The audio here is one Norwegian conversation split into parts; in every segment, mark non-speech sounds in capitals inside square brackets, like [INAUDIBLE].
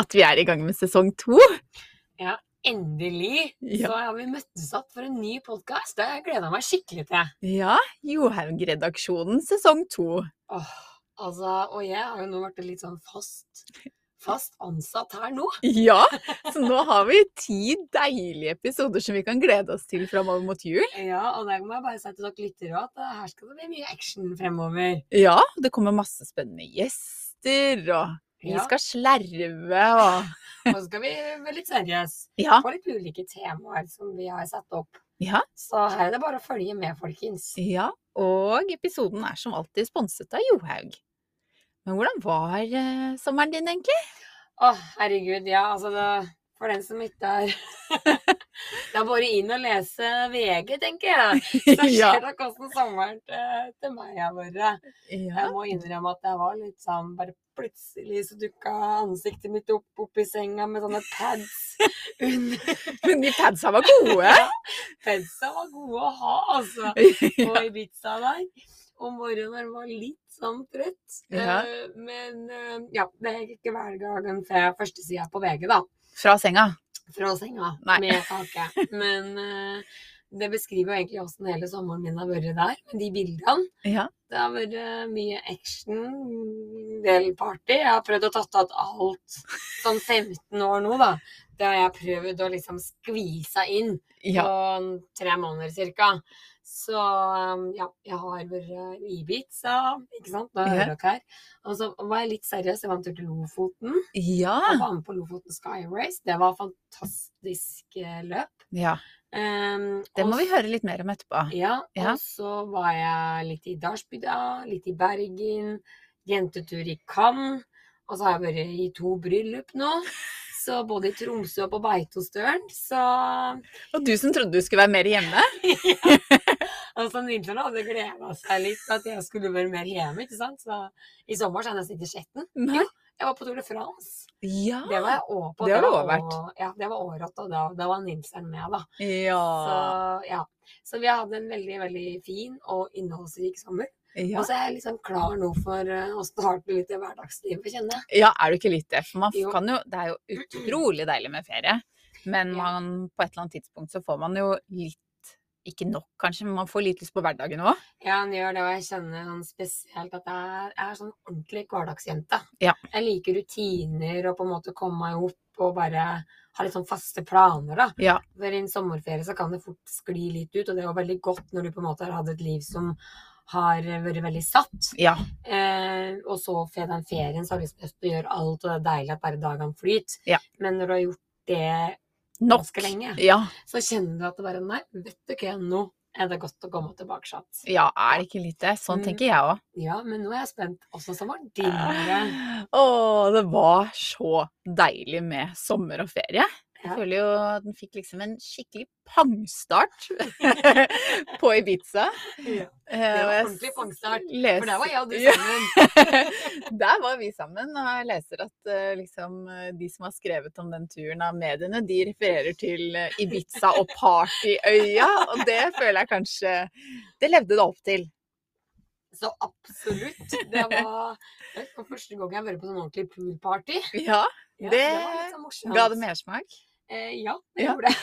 at vi er i gang med sesong to. Ja, endelig Ja. så har vi møttes opp for en ny podkast. Det har jeg gleda meg skikkelig til. Ja, Johaug-redaksjonen sesong to. Åh, altså, og jeg har jo nå vært litt sånn fast, fast ansatt her nå. Ja, [LAUGHS] så nå har vi ti deilige episoder som vi kan glede oss til framover mot jul. Ja, og der må jeg bare si til dere lyttere at eh, her skal det bli mye action fremover. Ja, det kommer masse spennende gjester, og vi Ja, skal slerve og Og så skal vi være litt seriøse Ja. på litt ulike temaer som vi har satt opp. Ja, Så her er det bare å følge med, folkens. ja. Og episoden er som alltid sponset av Johaug. Men hvordan var eh, sommeren din, egentlig? Å, herregud, ja, altså det, For den som ikke er [LAUGHS] Det er bare inn og lese VG, tenker jeg. Så [LAUGHS] skjer dere hvordan sommeren til, til meg har vært. Jeg må innrømme at jeg var litt sånn Bare plutselig så dukka ansiktet mitt opp oppi senga med sånne pads under. [LAUGHS] Men de padsa var gode. Padsa var gode å ha, altså. [LAUGHS] På Ibiza der. Om morgenen var litt sånn trøtt. Ja. Eh, Men eh, ja, det er ikke hver gang fra førstesida på VG, da. Fra senga. Fra senga Nei. med kake. Men eh, det beskriver jo egentlig åssen hele sommeren min har vært der, med de bildene. Ja. Det har vært mye action, del party. Jeg har prøvd å tatt av alt sånn 15 år nå, da. Det har jeg prøvd å liksom skvise inn ja. på tre måneder cirka. Så um, ja, jeg har vært i Ibiza, ikke sant. Da hører dere her. Og så var jeg litt seriøs. Jeg var en tur til Lofoten. Ja. Jeg var med på Lofoten Sky Race. Det var fantastisk eh, løp. ja. Um, Det må også, vi høre litt mer om etterpå. ja, Ja. og så var jeg litt i Dalsbygda, litt i Bergen, jentetur i Cannes, og så har jeg vært i to bryllup nå. Så både i Tromsø og på Beitostølen, så Og du som trodde du skulle være mer hjemme? ja. Altså, Nilsson hadde gleda seg litt til at jeg skulle være mer hjemme, ikke sant. Så i sommer så er jeg nesten ikke skjetten. Jo, jeg var på Tour de France. Ja. Det var jeg òg på. Det har du var vært. Ja, det var året, og da, da var Nilsen med, da. Ja. Så ja. Så vi hadde en veldig, veldig fin og innholdsrik sommer. Ja. Og så er jeg liksom klar nå for uh, å starte litt i hverdagslivet, kjenner jeg. Ja, er du ikke litt det? For man Jo. kan jo Det er jo utrolig deilig med ferie, men man, på et eller annet tidspunkt så får man jo litt Ikke nok, kanskje, men man får litt lyst på hverdagen òg. Ja, han gjør det, og jeg kjenner sånn spesielt at jeg er, jeg er sånn ordentlig hverdagsjente. Ja. Jeg liker rutiner og på en måte komme meg opp og bare ha litt sånn faste planer, da. Ja. For i en sommerferie så kan det fort skli litt ut, og det er jo veldig godt når du på en måte har hatt et liv som har vært veldig satt. Ja. Eh, og så får den ferien, så har du lyst til å gjøre alt, og det er deilig at bare dagene flyter. Ja. Men når du har gjort det Nok. ganske lenge, Ja. så kjenner du at det bare Nei, vet du hva, nå er det godt å komme tilbake. Satt. ja, er det ikke litt det? Sånn Mm. tenker jeg òg. Ja, men nå er jeg spent. Åssen som var din ferie? Å, det var så deilig med sommer og ferie. Jeg føler jo at den fikk liksom en skikkelig pangstart [LAUGHS] på Ibiza. Ja. Eh, Det var ordentlig pangstart. leser... For der var jeg og du sammen. [LAUGHS] Der var vi sammen, og jeg leser at eh, liksom, eh, de som har skrevet om den turen av mediene, de refererer til Ibiza og partyøya, og det føler jeg kanskje Det levde det opp til. Så absolutt. Det var for første gang jeg har vært på sånn ordentlig poolparty. Ja, Ja, det litt sånn morsomt. ga det mersmak. Eh, ja, det Ja. gjorde det.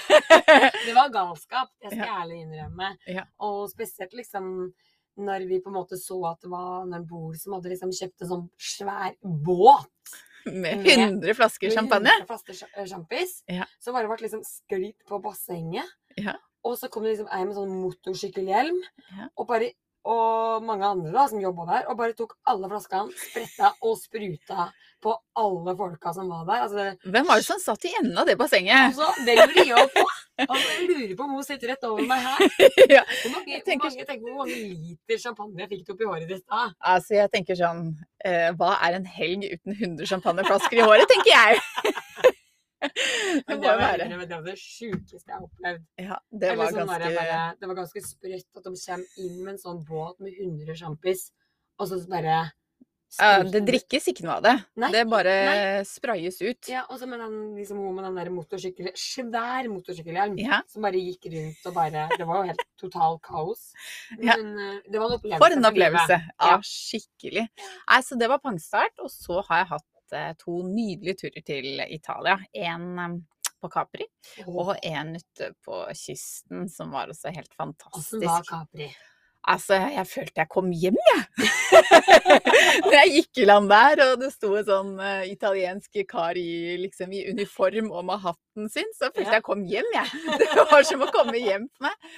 [LAUGHS] Det var galskap, det skal Ja. ærlig innrømme. Ja. Og spesielt liksom når vi på en måte så at det var en bord som hadde liksom kjøpt en sånn svær båt Med Med- 100 flasker med champagne. 100 flasker eh, sjampis, Ja. så var det vært liksom sklitt på bassenget. Ja. Og så kom det liksom ei med sånn motorsykkelhjelm, Ja. og, bare, og mange andre da, som jobba der, og bare tok alle flaskene, spretta og spruta på alle folka som var der. Altså, Hvem var det som satt i enden av det bassenget? altså, det lurer jeg på! Altså, jeg lurer på om hun sitter rett over meg her. [LAUGHS] ja. Hvor mange, Jeg hvor mange, tenker, hvor mange liter champagne fikk oppi håret ditt da? Altså, jeg tenker sånn eh, Hva er en helg uten 100 champagneflasker i håret, tenker jeg. det må det, jo være. det var det sjukeste jeg har opplevd. Ja, det var sånn ganske bare, det var ganske sprøtt at de kommer inn med en sånn båt med 100 sjampis, og så bare Ja, det drikkes ikke noe av det. Nei, det bare nei. sprayes ut. Ja, og så med den, liksom, med den der motorsykkel, svær motorsykkelhjelm, Ja. som bare gikk rundt og bare Det var jo helt total kaos. Men ja. det var en opplevelse. For en opplevelse! Ja, Ja. skikkelig. Nei, så det var pangstart, og så har jeg hatt eh, to nydelige turer til Italia. En på Capri og en ute på kysten som var også helt fantastisk. Åssen var. Capri? Altså, jeg følte jeg kom hjem, jeg. [LAUGHS] Når jeg gikk i land der, og det sto en sånn uh, italiensk kar i, liksom, i uniform og med hatten sin, så følte Ja. jeg kom hjem, jeg. [LAUGHS] Det var som å komme hjem for meg.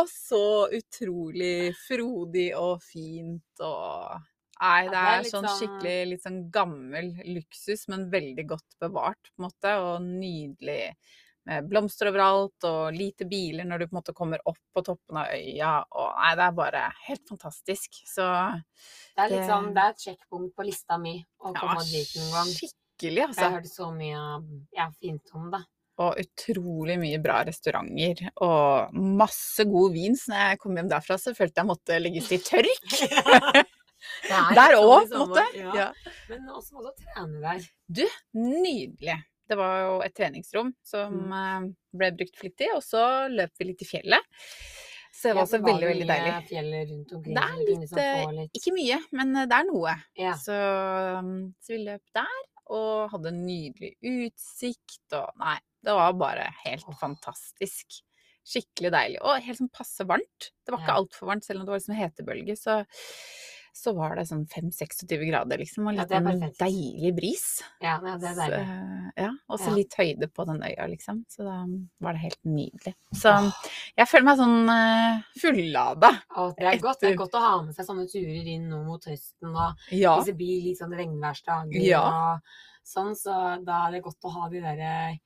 Og så utrolig frodig og fint og Nei, det er er sånn sånn- skikkelig litt sånn gammel luksus, men veldig godt bevart, på en måte, og nydelig med blomster overalt og lite biler når du på en måte kommer opp på toppen av øya. Og nei, det er bare helt fantastisk. Så Det er litt Det- sånn, det er et sjekkpunkt på lista mi å ja, komme dit noen gang. skikkelig, Jeg altså. har hørt så mye ja, fint om det. Og utrolig mye bra restauranter. Og masse god vin. Så når jeg kom hjem derfra, så følte jeg måtte legges til tørk. [LAUGHS] [LAUGHS] Det er Der sånn òg, på en måte. Ja. Ja. Men også må du trene der. Du, nydelig. Det var jo et treningsrom som mm. ble brukt flittig, og så løp vi litt i fjellet. Så det var Ja, også så veldig, veldig deilig. fjell rundt omkring. Det er litt, liksom eh, litt Ikke mye, men eh, det er noe. ja. Så, så vi løp der, og hadde en nydelig utsikt, og nei, det var bare helt oh. fantastisk. Skikkelig deilig, og helt sånn passe varmt. Det var ikke Ja. altfor varmt, selv om det var liksom hetebølge, så, så var det sånn 5-26 grader, liksom, og litt er en deilig bris. ja, ja det er deilig. Så, ja, og så Ja. litt høyde på den øya, liksom. Så da var det helt nydelig. Så jeg føler meg sånn uh, fullada. Og det er godt, det er godt å ha med seg sånne turer inn nå mot høsten, og Ja. hvis det blir litt sånn regnværsdager Ja. og sånn, så da er det godt å ha de der eh,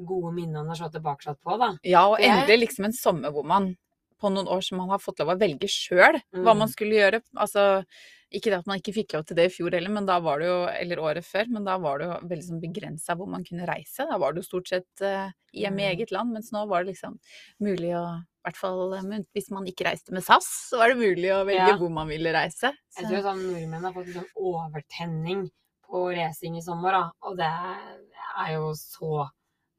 gode minnene å se tilbake på, da. Ja, og endelig liksom en sommer hvor man på noen år som man har fått lov å velge sjøl hva Mm. man skulle gjøre. Altså, ikke det at man ikke fikk lov til det i fjor heller, men da var det jo, eller året før, men da var det jo veldig sånn begrensa hvor man kunne reise. Da var det jo stort sett uh, hjemme i Mm. eget land, mens nå var det liksom mulig å i hvert fall eh, hvis man ikke reiste med SAS, så var det mulig å velge Ja. hvor man ville reise. Jeg tror sånn nordmenn har fått sånn overtenning på racing i sommer, da. Og det er jo så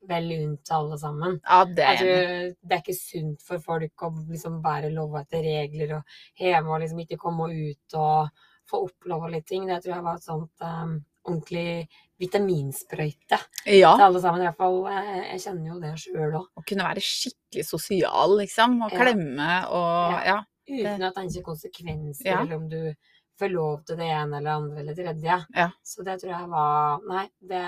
vel lunt til alle sammen. ja, det er tror det er ikke sunt for folk å liksom bare love etter regler og hjemme og liksom ikke komme ut og få oppleve litt ting. Det tror jeg var et sånt um, ordentlig vitaminsprøyte Ja. til alle sammen. I hvert fall, jeg, jeg kjenner jo det sjøl òg. Å kunne være skikkelig sosial, liksom. Og Ja. klemme og Ja. ja. Uten å tenke konsekvenser, Ja. eller om du får lov til det ene eller andre eller tredje. Ja. Så det tror jeg var Nei, det,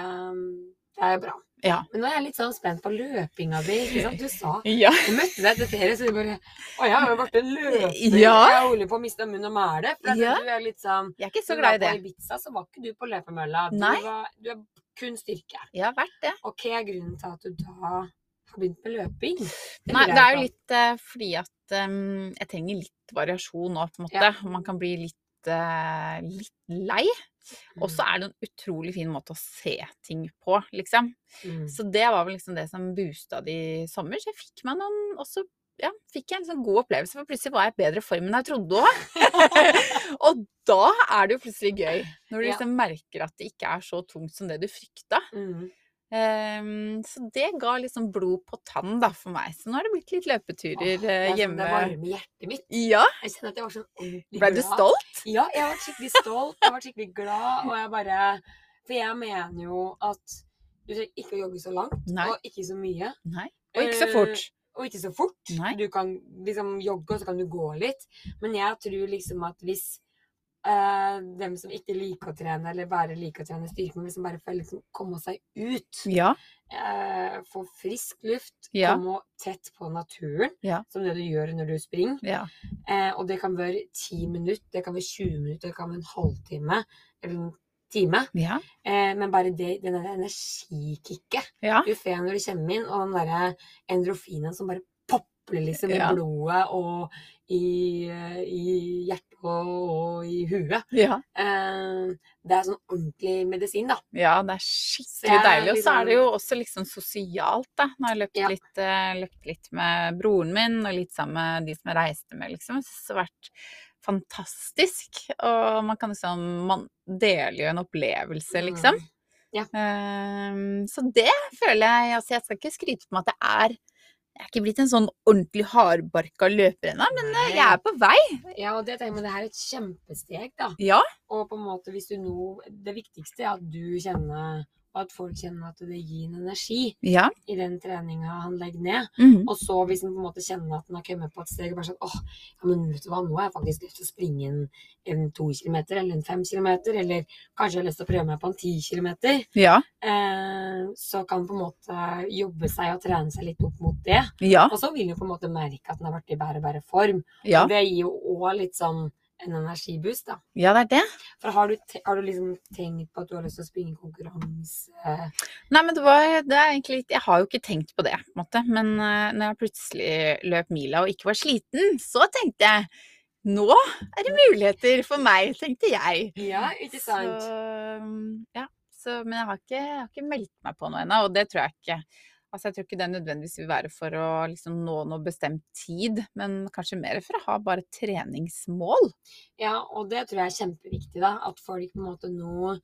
det er bra. Ja. Men nå er jeg litt sånn spent på løpinga di. Du sa [LAUGHS] ja. Du møtte deg etter ferie, så du bare Å, jeg har jo vært en løper. Ja. Jeg holder på å miste munn og mæle. For Ja. du er litt sånn Jeg er ikke så glad i det. På Ibiza så var ikke du på løpemølla. Du, var, du er kun styrke. Jeg har vært det. Og hva er grunnen til at du da har begynt med løping? Det Nei, det er jo litt uh, fordi at um, jeg trenger litt variasjon nå, på en måte. Man kan bli litt, uh, litt lei. Og så er det en utrolig fin måte å se ting på, liksom. Mm. Så det var vel liksom det som boosta det i sommer. Så jeg fikk meg noen Og så ja, fikk jeg en sånn god opplevelse, for plutselig var jeg i bedre form enn jeg trodde òg. [LAUGHS] og da er det jo plutselig gøy, når du Ja. liksom merker at det ikke er så tungt som det du frykta. Mm. Ehm, så det ga liksom blod på tann da for meg. Så nå har det blitt litt løpeturer Åh, det eh, hjemme. Det varmer hjertet mitt. Ja, Jeg kjenner at jeg var sånn ordentlig ble du stolt? Ja, jeg var skikkelig stolt. Jeg var skikkelig glad, og jeg bare For jeg mener jo at du trenger ikke å jogge så langt, Nei. og ikke så mye. Nei. Og ikke så fort. fort. Og ikke så fort. Nei. Du kan liksom jogge, og så kan du gå litt. Men jeg tror liksom at hvis eh, dem som ikke liker å trene, eller bare liker å trene styrke, men som bare får liksom komme seg ut, Ja. eh, få frisk luft, Ja. komme tett på naturen, Ja. som det du gjør når du springer. ja. Eh, og det kan være ti minutter, det kan være 20 minutter, det kan være en halvtime eller en time. Ja. Eh, men bare det, det energikicket Ja. du får når du kommer inn, og den derre endrofinen som bare popler liksom i blodet og i, eh, i hjertet og, og i huet. ja. Eh, det er sånn ordentlig medisin, da. Ja, det er skikkelig er deilig. Og så er det liksom- jo også liksom sosialt, da. Nå har jeg løpt, Ja. litt, eh, løpt litt med broren min, og litt sammen med de som jeg reiste med, liksom. Så det har vært fantastisk. Og man kan liksom Man deler jo en opplevelse, liksom. Mm. Ja. Ehm, så det føler jeg Altså, jeg skal ikke skryte på meg at det er jeg er ikke blitt en sånn ordentlig hardbarka løper ennå, men Nei. jeg er på vei. Ja, og det tenker jeg, det her er et kjempesteg, da. Ja. Og på en måte, hvis du nå Det viktigste er at du kjenner, at folk kjenner at det gir en energi Ja. i den treninga han legger ned. Mhm. Og så hvis han på en måte kjenner at han har kommet på et steg og bare sånn åh, ja, men vet du hva, nå har jeg faktisk lyst til å springe en, en to kilometer eller en fem kilometer, eller kanskje jeg har lyst til å prøve meg på en ti kilometer, Ja. eh, så kan han på en måte jobbe seg og trene seg litt opp mot det. Ja. Og så vil en på en måte merke at han har vært i bedre og bedre form. Og det gir jo òg litt sånn en energiboost, da. ja, det er det. For har du, har du liksom tenkt på at du har lyst til å springe konkurranse? Nei, men det var det er egentlig litt Jeg har jo ikke tenkt på det, på en måte. Men uh, når jeg plutselig løp mila og ikke var sliten, så tenkte jeg nå er det muligheter for meg, tenkte jeg. Ja, ikke Så, ja, så, men jeg har, ikke, jeg har ikke meldt meg på noe ennå, og det tror jeg ikke. Altså, jeg tror ikke det nødvendigvis vil være for å liksom, nå noe bestemt tid, men kanskje mer for å ha bare treningsmål. Ja, og det tror jeg er kjempeviktig, da. At folk på en måte nå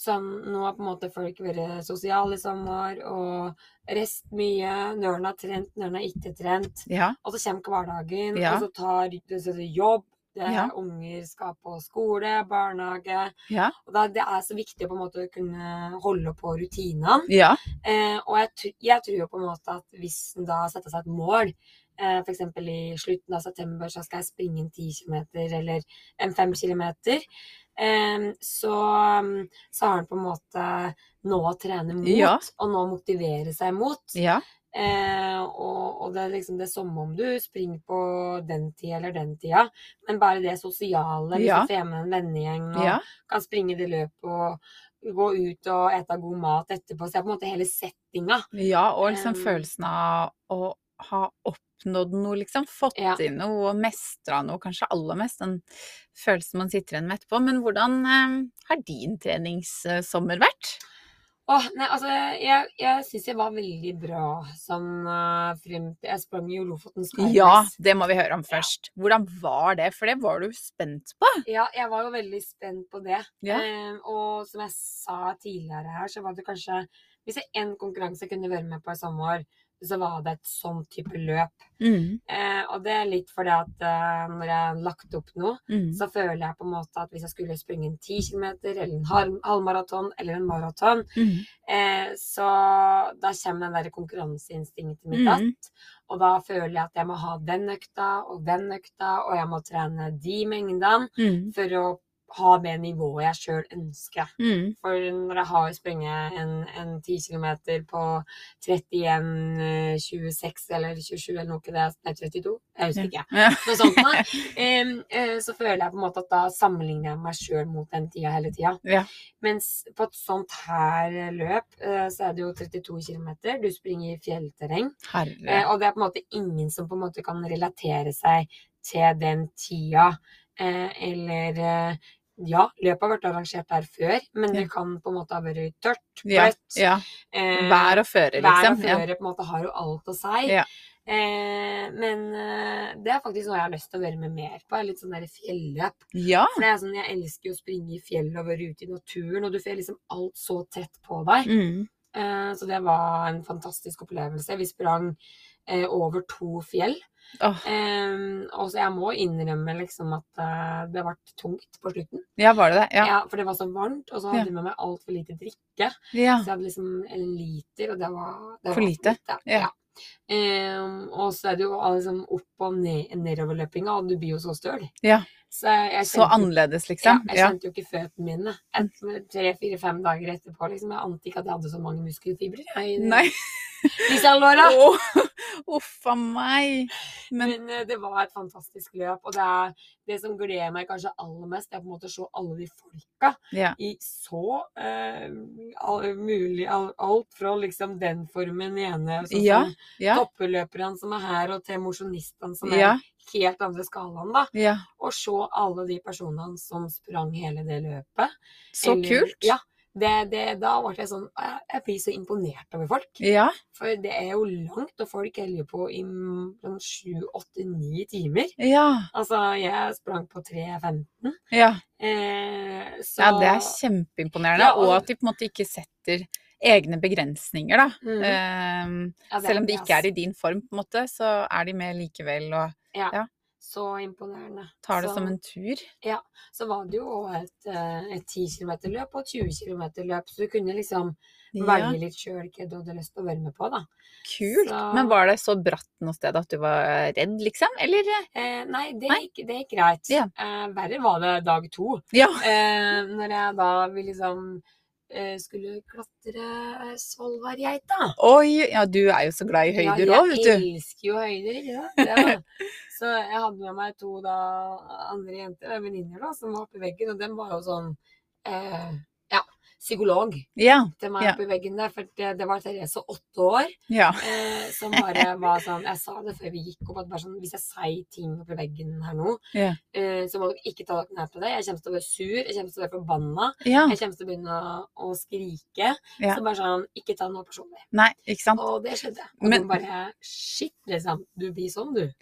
Sånn, nå har på en måte folk vært sosiale i sommer og rest mye. Noen har trent, noen har ikke trent. Ja. Og så kommer hverdagen, Ja. og så tar så er jobb. Det er Ja. Unger skal på skole, barnehage. Ja. Og da, det er så viktig å på en måte kunne holde på rutinene. Ja. Eh, og jeg, jeg tror jo på en måte at hvis en da setter seg et mål, eh, f.eks. i slutten av september så skal jeg springe en 10 km eller en 5 km, eh, så, så har han på en måte nå å trene mot, Ja. og nå motivere seg mot. Ja. Eh, og, og det er liksom det er som om du springer på den tida eller den tida, men bare det sosiale, hvis Ja. du får med en vennegjeng og Ja. kan springe det løpet og gå ut og ete god mat etterpå. Så det er på en måte hele settinga. Ja, og liksom Um, følelsen av å ha oppnådd noe, liksom. Fått Ja. til noe og mestra noe, kanskje aller mest. Den følelsen man sitter igjen med etterpå. Men hvordan eh, har din treningssommer vært? Åh, nei, altså, jeg, jeg syns jeg var veldig bra sånn uh, frem til Jeg sprang jo Lofoten Skyrace. Ja, det må vi høre om først. Hvordan var det? For det var du spent på. Ja, jeg var jo veldig spent på det. Ja. Eh, og som jeg sa tidligere her, så var det kanskje Hvis jeg én konkurranse kunne være med på i sommer, så var det et sånn type løp. Mm. Eh, og det er litt fordi at eh, når jeg har lagt opp noe, Mm. så føler jeg på en måte at hvis jeg skulle springe en 10 km, eller en halvmaraton, eller en maraton, Mm. eh, så da kommer den der konkurranseinstinktet mitt Mm. att. Og da føler jeg at jeg må ha den økta og den økta, og jeg må trene de mengdene Mm. for å ha det nivået jeg sjøl ønsker. Mm. For når jeg har springet en, en 10 km på 31, 26 eller 27 eller noe, det er nei, 32, jeg husker ikke. Ja. Noe sånt da. [LAUGHS] um, eh, så føler jeg på en måte at da sammenligner jeg meg sjøl mot den tida hele tida. Ja. Mens på et sånt her løp, eh, så er det jo 32 km. Du springer i fjellterreng. Eh, og det er på en måte ingen som på en måte kan relatere seg til den tida. Eh, eller eh, ja, løpet har vært arrangert der før, men det kan på en måte ha vært tørt, Ja. bløtt. ja. ja. Vær og føre, liksom. Vær og føre på en måte har jo alt å si. Ja. Eh, men eh, det er faktisk noe jeg har lyst til å være med mer på. Litt sånn fjelløp. ja. For det er sånn, Jeg elsker jo å springe i fjellet og være ute i naturen, og du får liksom alt så tett på deg. Mm. Eh, så det var en fantastisk opplevelse. Vi sprang eh, over to fjell. Åh, Um, og så jeg må innrømme liksom at eh, det ble tungt på slutten. ja, var det det? Ja. Ja. For det var så varmt, og så hadde jeg med meg altfor lite drikke. ja. Så jeg hadde liksom en liter, og det var, det For var lite? Ja. Ja. Um, og så er det jo liksom opp og ned, nedoverløpinga, og du blir jo så støl. Ja. Så Så annerledes, liksom? ja, jeg Ja. kjente jo ikke føttene mine et, tre, fire, fem dager etterpå. Liksom. Jeg ante ikke at jeg hadde så mange muskelfibrer. jeg, Nei. Åh, Uff a meg. Men Men eh, det var et fantastisk løp, og det, er, det som gleder meg kanskje aller mest, er på en måte å se alle de folka ja. i så uh, all, mulig all, Alt fra liksom den formen ene, sånn Ja, som ja. toppløperne som er her, og til mosjonistene som er Ja. helt andre skalaen, da. ja. Og se alle de personene som sprang hele det løpet. Så Eller- kult. Ja. Det, det, da ble jeg sånn Jeg blir så imponert over folk. Ja. For det er jo langt, og folk holder på i sånn sju, åtte, ni timer. Ja. Altså, jeg sprang på 3.15. Ja. Eh, så ja, det er kjempeimponerende. Ja, og- Og at de på en måte ikke setter egne begrensninger, da. Mm. Eh, Ja, selv om de ikke er i din form, på en måte, så er de med likevel og Ja. Så imponerende. tar det Så- som en tur. Ja. Så var det jo et, eh, et 10 km-løp og et 20 km-løp, så du kunne liksom Ja, velge litt sjøl hva du hadde lyst til å være med på, da. kult. Så- Men var det så bratt noe sted at du var redd, liksom? Eller? Eh, nei, det gikk, det gikk greit. Ja. Eh, verre var det dag to. Ja. Eh, når jeg da vil liksom eh, skulle klatre Svolværgeita. Oi, ja du er jo så glad i høyder ja, vet du. jeg elsker jo høyder. Ja. Så jeg hadde med meg to da, andre jenter, venninner, som var i veggen, og dem var jo sånn eh, psykolog. Ja. til meg Ja. på veggen der, for det, det var Therese, åtte år, Ja. eh, som bare var sånn Jeg sa det før vi gikk opp, at sånn, hvis jeg sier ting på veggen her nå, Ja. eh, så må dere ikke ta dere nær til det. Jeg kommer til å være sur, jeg kommer til å være forbanna, ja. jeg kommer til å begynne å, å skrike. Så bare sånn, ikke ta noe personlig. Nei, ikke sant. Og det skjedde. Og Men- de bare Shit, liksom. Du blir sånn, du.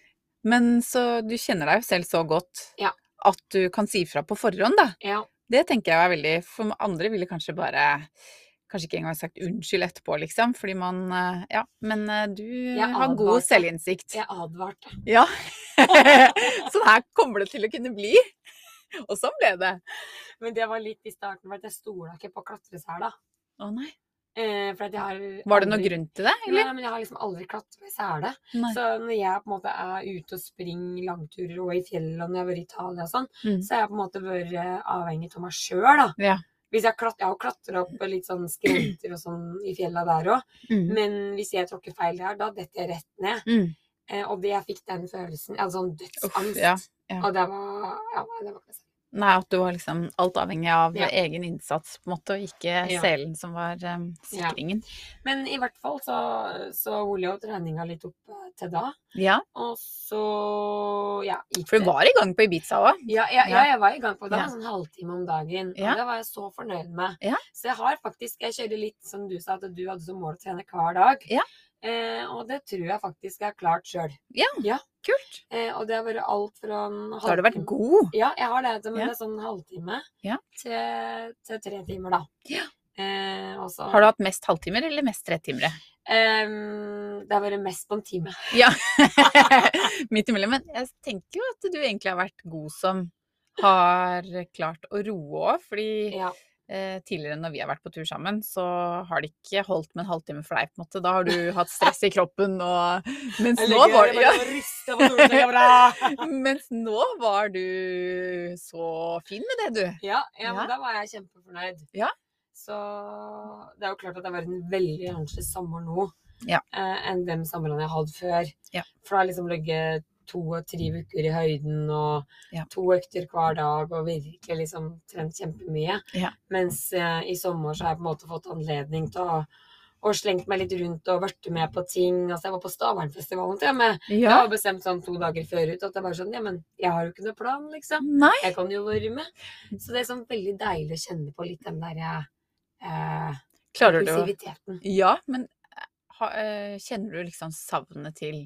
Men så du kjenner deg jo selv så godt Ja. at du kan si fra på forhånd, da. Ja. Det tenker jeg er veldig For andre ville kanskje bare Kanskje ikke engang sagt unnskyld etterpå, liksom. Fordi man eh, Ja, men eh, du har god selvinnsikt. Jeg advarte. Ja. [LAUGHS] sånn her kommer det til å kunne bli. Og sånn ble det. Men det var litt i starten, for jeg stola ikke på klatresela. Å nei. Eh, for at jeg har Var det noen grunn til det, Nei, eller? men jeg har liksom aldri klatra i sele. Nei. Så når jeg på en måte er ute og springer langturer og i fjellet, og når jeg har vært i Italia og sånn, Mm. så har jeg på en måte vært eh, avhengig av meg sjøl, da. Ja. Hvis jeg, klat, jeg har klatra opp litt sånn skrenter og sånn i fjella der òg, Mm. men hvis jeg tråkker feil der, da detter jeg rett ned. Mm. Eh, og det jeg fikk den følelsen hadde sånn dødsangst. ja, ja. Og det var Ja, nei, det var ikke Nei, at du var liksom alt avhengig av Ja. egen innsats, på en måte, og ikke Ja. selen som var Ja. sikringen. Men i hvert fall så, så holdt jo treninga litt opp eh, til da. Ja, Og så ja, gikk for du var i gang på Ibiza òg. Ja, ja, ja, Ja. jeg var i gang på det. Ja. En sånn halvtime om dagen. Ja. Og det var jeg så fornøyd med. Ja. Så jeg har faktisk Jeg kjører litt som du sa, at du hadde som mål å trene hver dag. Ja. Eh, og det tror jeg faktisk jeg har klart sjøl. Kult. Eh, og det har vært alt fra en Så har du vært halvtime- god. Ja, jeg har det. Men Ja. det er sånn halvtime Ja. til, til tre timer, da. Ja. Eh, Har du hatt mest halvtimer eller mest tretimere? Ehm, det har vært mest på en time. [LAUGHS] Ja. [LAUGHS] Midt imellom. Men jeg tenker jo at du egentlig har vært god som har klart å roe òg, fordi Ja. Eh, tidligere når vi har vært på tur sammen, så har det ikke holdt med en halvtime for deg, på en måte. Da har du [LAUGHS] hatt stress i kroppen og Mens nå var du ja. [LAUGHS] Mens nå var du så fin med det, du. Ja, ja, Ja. men da var jeg kjempefornøyd. Ja. Så det er jo klart at det har vært en veldig annerledes sommer nå Ja. eh, enn de somrene jeg hadde før. Ja. For da har liksom ligget to og tre uker i høyden og Ja. to økter hver dag og virkelig liksom trent kjempemye. Ja. Mens eh, i sommer så har jeg på en måte fått anledning til å og slengt meg litt rundt og vært med på ting. Altså, jeg var på Stavernfestivalen til og med. Jeg Ja. har bestemt sånn to dager før ut at det var sånn Ja, men jeg har jo ikke noe plan, liksom. Nei. Jeg kan jo være med. Så det er sånn veldig deilig å kjenne på litt den der eh, Klarer du å. Ja, men eh, ha, eh, kjenner du liksom savnet til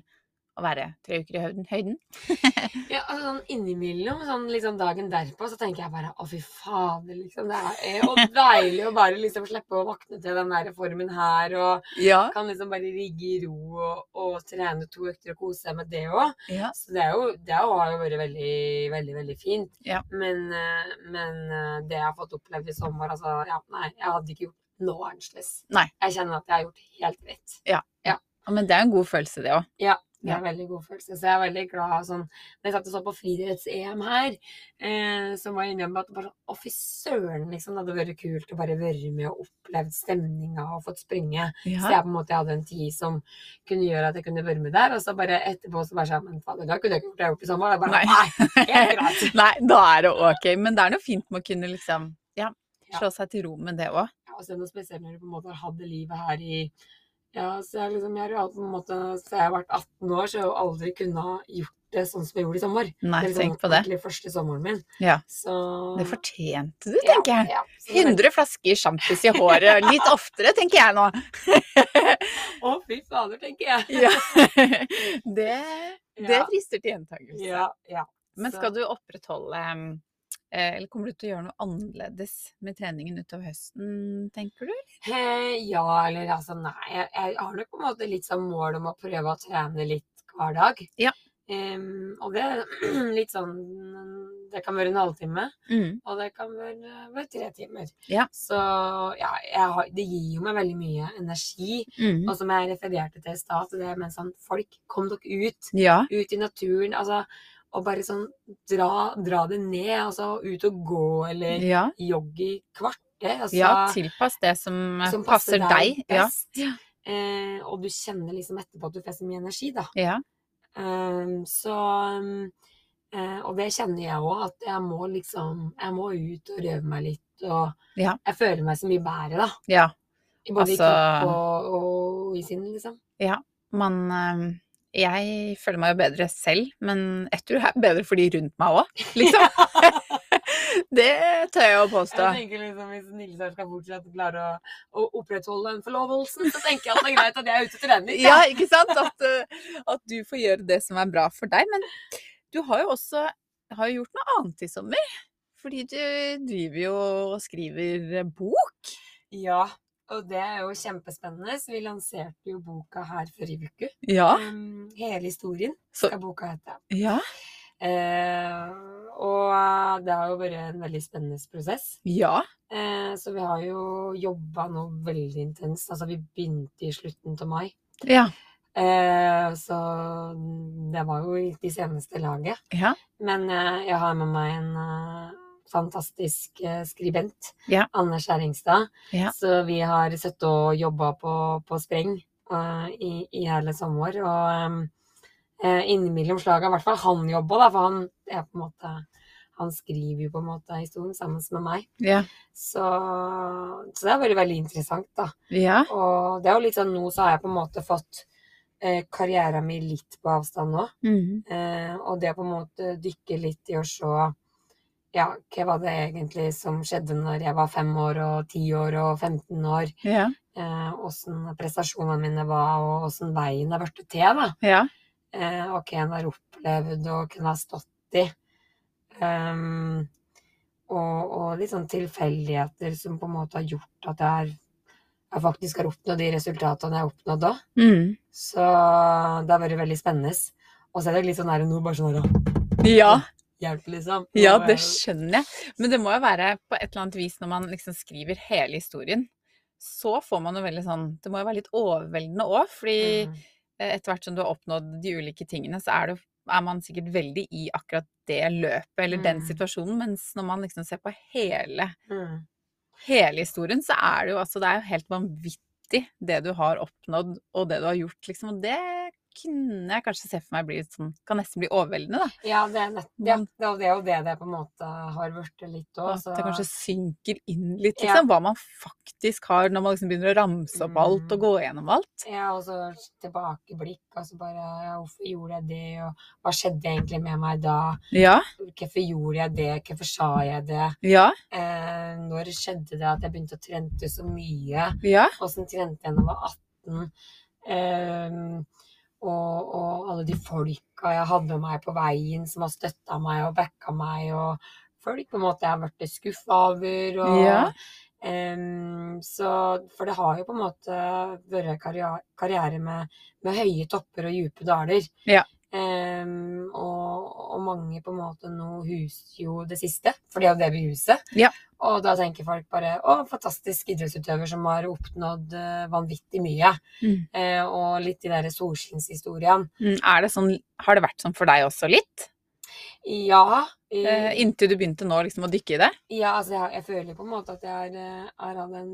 å være tre uker i høyden? høyden? [LAUGHS] Ja, altså sånn innimellom, sånn liksom dagen derpå, så tenker jeg bare å, fy fader, liksom. Det er jo [LAUGHS] deilig å bare liksom slippe å våkne til den der formen her, og Ja. kan liksom bare rigge i ro og, og trene to økter og kose seg med det òg. ja. Så det, er jo, det har jo vært veldig, veldig, veldig fint. Ja. Men, eh, men eh, det jeg har fått opplevd i sommer, altså Ja, nei, jeg hadde ikke gjort noe annerledes. Jeg kjenner at jeg har gjort helt rett. Ja, Men det er en god følelse, det òg. Det er en veldig god følelse. Så jeg er veldig glad sånn Når jeg satt og så på friidretts-EM her, eh, så var jeg innrømme at bare sånn Å, fy søren, liksom. Det hadde vært kult å bare være med og opplevd stemninga og fått springe. Så jeg på en måte hadde en tid som kunne gjøre at jeg kunne være med der. Og så bare etterpå så bare sånn Men fader, da kunne jeg ikke gjort det jeg gjort i sommer. Jeg bare, Nei. nei, helt greit. [LAUGHS] Nei, da er det ok. Men det er noe fint med å kunne liksom ja, Ja. slå seg til ro med det òg. Ja, og så det noe spesielt når du på en måte har hatt det livet her i Ja, så jeg liksom, jeg har på en måte Så jeg har vært 18 år, så jeg har jo aldri kunnet gjort det sånn som jeg gjorde i sommer. Nei, det er liksom tenk på det. første sommeren min. Ja. Så Det fortjente du, tenker jeg. Ja, ja. Det er 100 flasker sjampis i håret. Litt oftere, tenker jeg nå. [LAUGHS] Å, fy fader, tenker jeg. Ja. [LAUGHS] Det, det frister til gjentakelse. Ja, ja. Men skal du opprettholde Eh, Eller kommer du til å gjøre noe annerledes med treningen utover høsten, tenker du? Eh, ja, eller altså nei. Jeg, jeg har nok på en måte litt sånn mål om å prøve å trene litt hver dag. Ja. Um, og det er [CLEARS THROAT] litt sånn Det kan være en halvtime, Mm. og det kan være, være tre timer. Ja. Så ja, har, det gir jo meg veldig mye energi. Mm. Og som jeg refererte til i stad, så det med sånn Folk, kom dere ut. Ja. Ut i naturen. Altså, og bare sånn dra, dra det ned. Altså ut og gå, eller Ja. jogge i kvarter. Altså, ja, tilpass det som, eh, som passer deg. deg best. Ja. Eh, og du kjenner liksom etterpå at du får så mye energi, da. ja. Um, så um, eh, Og det kjenner jeg òg, at jeg må liksom Jeg må ut og røve meg litt. Og Ja. jeg føler meg så mye bedre, da. ja. I Både i Altså- kropp og, og i sinn, liksom. Man eh, Jeg føler meg jo bedre selv, men jeg tror jeg er bedre for de rundt meg òg, [LAUGHS] liksom. [LAUGHS] det tør jeg å påstå. Jeg tenker liksom Hvis Nilsson skal fortsette klare å, å opprettholde den forlovelsen, så tenker jeg at det er greit at jeg er ute til den litt. Ja, ikke sant? At, eh, at du får gjøre det som er bra for deg. Men du har jo også har gjort noe annet i sommer. Fordi du driver jo og skriver bok. ja. Og det er jo kjempespennende. Så vi lanserte jo boka her forrige uke. Ja. Um, hele historien Så, skal boka hete. ja. Eh, og det har jo vært en veldig spennende prosess. Ja. Eh, så vi har jo jobba nå veldig intenst. Altså vi begynte i slutten av mai. Ja. Eh, så det var jo i seneste laget. Ja. Men eh, jeg har med meg en eh, fantastisk eh, skribent, Ja. Anne Skjæringstad. Ja. Så vi har sittet og jobba på, på spreng uh, i, i hele sommer. Og eh, innimellom slaga, i hvert fall han jobba, da, for han er på en måte han skriver jo på en måte historien sammen med meg. Ja. Så, så det har vært veldig interessant, da. Ja. Og det er jo litt sånn nå så har jeg på en måte fått eh, karrieren min litt på avstand nå. Mhm. Eh, og det å på en måte dykke litt i å se ja, hva var det egentlig som skjedde når jeg var fem år og ti år og 15 år? Ja. Eh, prestasjonene mine var, og åssen veien har blitt til, da. Ja. Eh, og hva en har opplevd, og kunne ha stått i. Um, og, og litt sånn tilfeldigheter som på en måte har gjort at jeg, er, jeg faktisk har oppnådd de resultatene jeg har oppnådd da. Mm. Så det har vært veldig spennende. Og så er det litt sånn her nå bare sånn her Ja. Hjelp, liksom. Ja, Nå det skjønner jeg. Men det må jo være på et eller annet vis når man liksom skriver hele historien, så får man jo veldig sånn Det må jo være litt overveldende òg, fordi Mm. eh, etter hvert som du har oppnådd de ulike tingene, så er, det, er man sikkert veldig i akkurat det løpet eller den Mm. situasjonen, mens når man liksom ser på hele, Mm. hele historien, så er det jo altså Det er jo helt vanvittig det du har oppnådd og det du har gjort, liksom. Og det kunne jeg kanskje se for meg bli sånn Kan nesten bli overveldende, da. Ja, det er, nett, ja, det er jo det det på en måte har blitt litt òg. At det kanskje synker inn litt, Ja. liksom. Hva man faktisk har når man liksom begynner å ramse opp alt og Mm. gå gjennom alt. Ja, og så tilbakeblikk, og så bare ja, Hvorfor gjorde jeg det, og hva skjedde egentlig med meg da? Ja. Hvorfor gjorde jeg det, hvorfor sa jeg det? Ja. Eh, når skjedde det at jeg begynte å trente så mye? Ja. Åssen trente jeg da jeg var 18? Eh, og, og alle de folka jeg hadde med meg på veien, som har støtta meg og backa meg, og folk på en måte jeg har blitt skuffa over. Og, Ja. um, så, for det har jo på en måte vært karriere, karriere med, med høye topper og dype daler. Ja. Um, og, og mange på en måte nå huser jo det siste, for er jo det vi huser. Ja. Og da tenker folk bare å, fantastisk idrettsutøver som har oppnådd eh, vanvittig mye. Mm. Eh, og litt de der solskinnshistoriene. Mm, Er det sånn Har det vært sånn for deg også litt? Ja. Eh, eh, inntil du begynte nå liksom å dykke i det? ja, altså jeg, jeg føler på en måte at jeg har, eh, har hatt en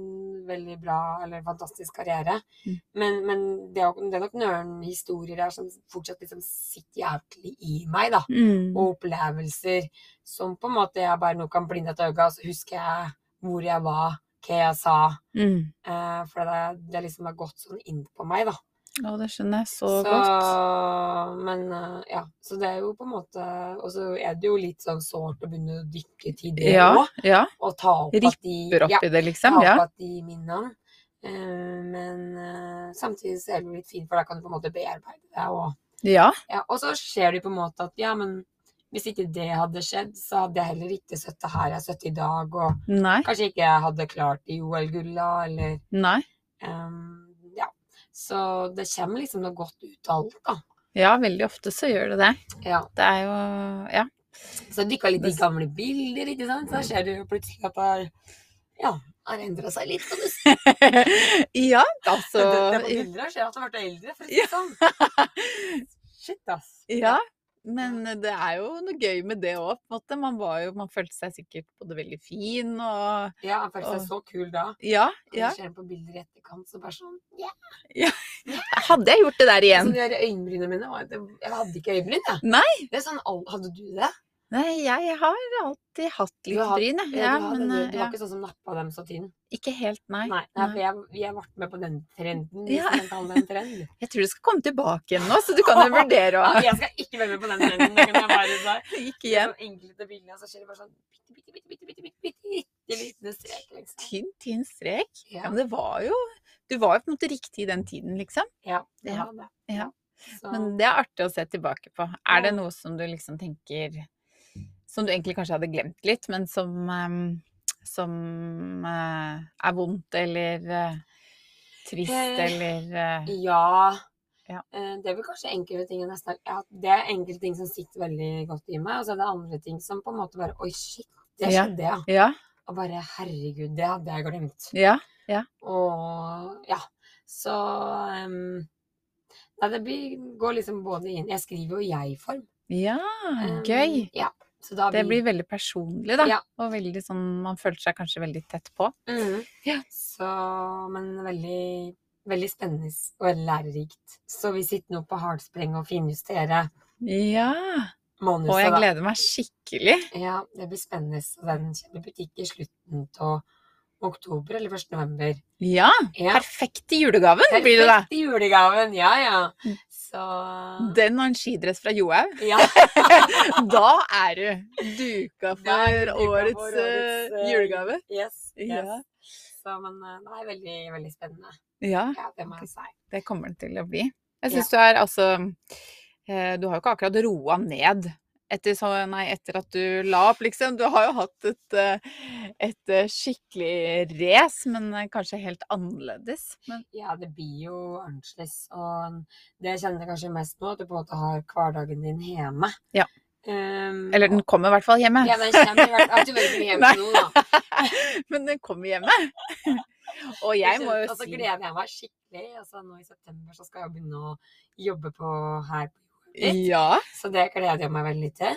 veldig bra eller fantastisk karriere. Mm. Men, men det, er, det er nok noen historier der som fortsatt liksom sitter jævlig i meg, da. Mm. Og opplevelser som på en måte jeg bare nå kan blinde et øye, og så husker jeg hvor jeg var, hva jeg sa. Mm. Eh, for det, det liksom har gått sånn inn på meg, da. Å, det skjønner jeg så, Så, godt. men eh, ja, så det er jo på en måte Og så er det jo litt sånn sårt å begynne å dykke til det Ja. òg. Ja. Og ta opp at de opp ja, det, ta liksom. opp Ja. at de minnene. Eh, men eh, samtidig så er det jo litt fint, for da kan du på en måte bearbeide det. òg. Ja. ja, og så ser du på en måte at ja, men hvis ikke det hadde skjedd, så hadde jeg heller ikke sittet her jeg sitter i dag, og Nei. kanskje ikke jeg hadde klart i OL-gulla, eller Nei. Ja. Så det kommer liksom noe godt ut av alt, da. Ja, veldig ofte så gjør det det. Ja. Det er jo Ja. Så dykka litt i gamle bilder, ikke sant. Så ser du plutselig at det har Ja, har endra seg litt. Kan du si. [LAUGHS] ja, altså det, det på bilder her ser at du har blitt eldre, for å si det sånn. [LAUGHS] Shit, ass. Ja, men det er jo noe gøy med det òg, på en måte. Man var jo Man følte seg sikkert både veldig fin og Ja, man følte Og- så kul da. Ja, ja. Du ser på bilder i etterkant, så bare sånn ja. Hadde jeg gjort det der igjen? Altså, de øyenbrynene mine var Jeg hadde ikke øyenbryn, jeg. Nei. Det er sånn, Hadde du det? Nei, jeg har alltid hatt litt bryn, jeg. Ja, Ja, du, men det. eh, du ja. var ikke sånn som nappa dem så tynn? ikke helt, nei. Nei, nei, for jeg, jeg ble med på den trenden. Hvis Ja. man kan det en trend. [LAUGHS] Jeg tror du skal komme tilbake igjen nå, så du kan jo [LAUGHS] vurdere Ja, jeg skal ikke være med på den trenden. [LAUGHS] Det kan jeg bare si. Ikke igjen. Sånn enkelte bilder, så skjer det bare sånn bitte, bitte, bitte, bitte, bitte, bitte, liten strek, liksom. Tynn, tynn strek. Ja, Ja, men det var jo Du var jo på en måte riktig i den tiden, liksom. ja, det Ja. var det. Ja. Så, Men det er artig å se tilbake på. Er det noe som du liksom tenker Som du egentlig kanskje hadde glemt litt, men som ehm, Som eh, er vondt eller eh, trist Eh, eller ja. Ja. Det er vel kanskje enkelte ting ja, Det er enkelte ting som sitter veldig godt i meg, og så er det andre ting som på en måte bare Oi, shit, det skjedde, ja. Ja. Og bare herregud, det hadde jeg glemt. Ja. ja. Og ja, så um, Nei, det blir, går liksom både inn Jeg skriver jo i jeg-form. ja gøy. Um, Ja, Det blir veldig personlig, da. Ja. Og veldig sånn Man føler seg kanskje veldig tett på. Mm. Ja. Så Men veldig Veldig spennende og lærerikt. Så vi sitter nå på hardspreng og finjusterer Ja. manuset. Og jeg da. gleder meg skikkelig. Ja, det blir spennende. Den kommer i butikk i slutten av oktober eller 1. november. Ja. Ja. Perfekt i julegaven blir det da. Perfekt i julegaven, ja ja. Så Den og en skidress fra Johaug. ja. [LAUGHS] Da er du duka for duka årets, for årets eh, julegave. Yes. yes. Ja. Så, men eh, det er veldig, veldig spennende. Ja, Ja, det må jeg si. det kommer den til å bli. Jeg Ja. du er altså Du har jo ikke akkurat roa ned etter, så, nei, etter at du la opp, liksom. Du har jo hatt et, eh, et eh, skikkelig race, men eh, kanskje helt annerledes. Men Ja, det blir jo annerledes. Og det jeg kjenner kanskje mest nå, at du på en måte har hverdagen din hjemme. Ja. Um, Eller den kommer i hvert fall hjemme. Ja, den kommer i hvert fall. [LAUGHS] Hjemme nå, da. [LAUGHS] Men den kommer hjemme. [LAUGHS] Og jeg må jo Og så gleder jeg meg skikkelig. Altså, nå i september så skal jeg begynne å jobbe på her på jobben. Ja. Så det gleder jeg meg veldig til.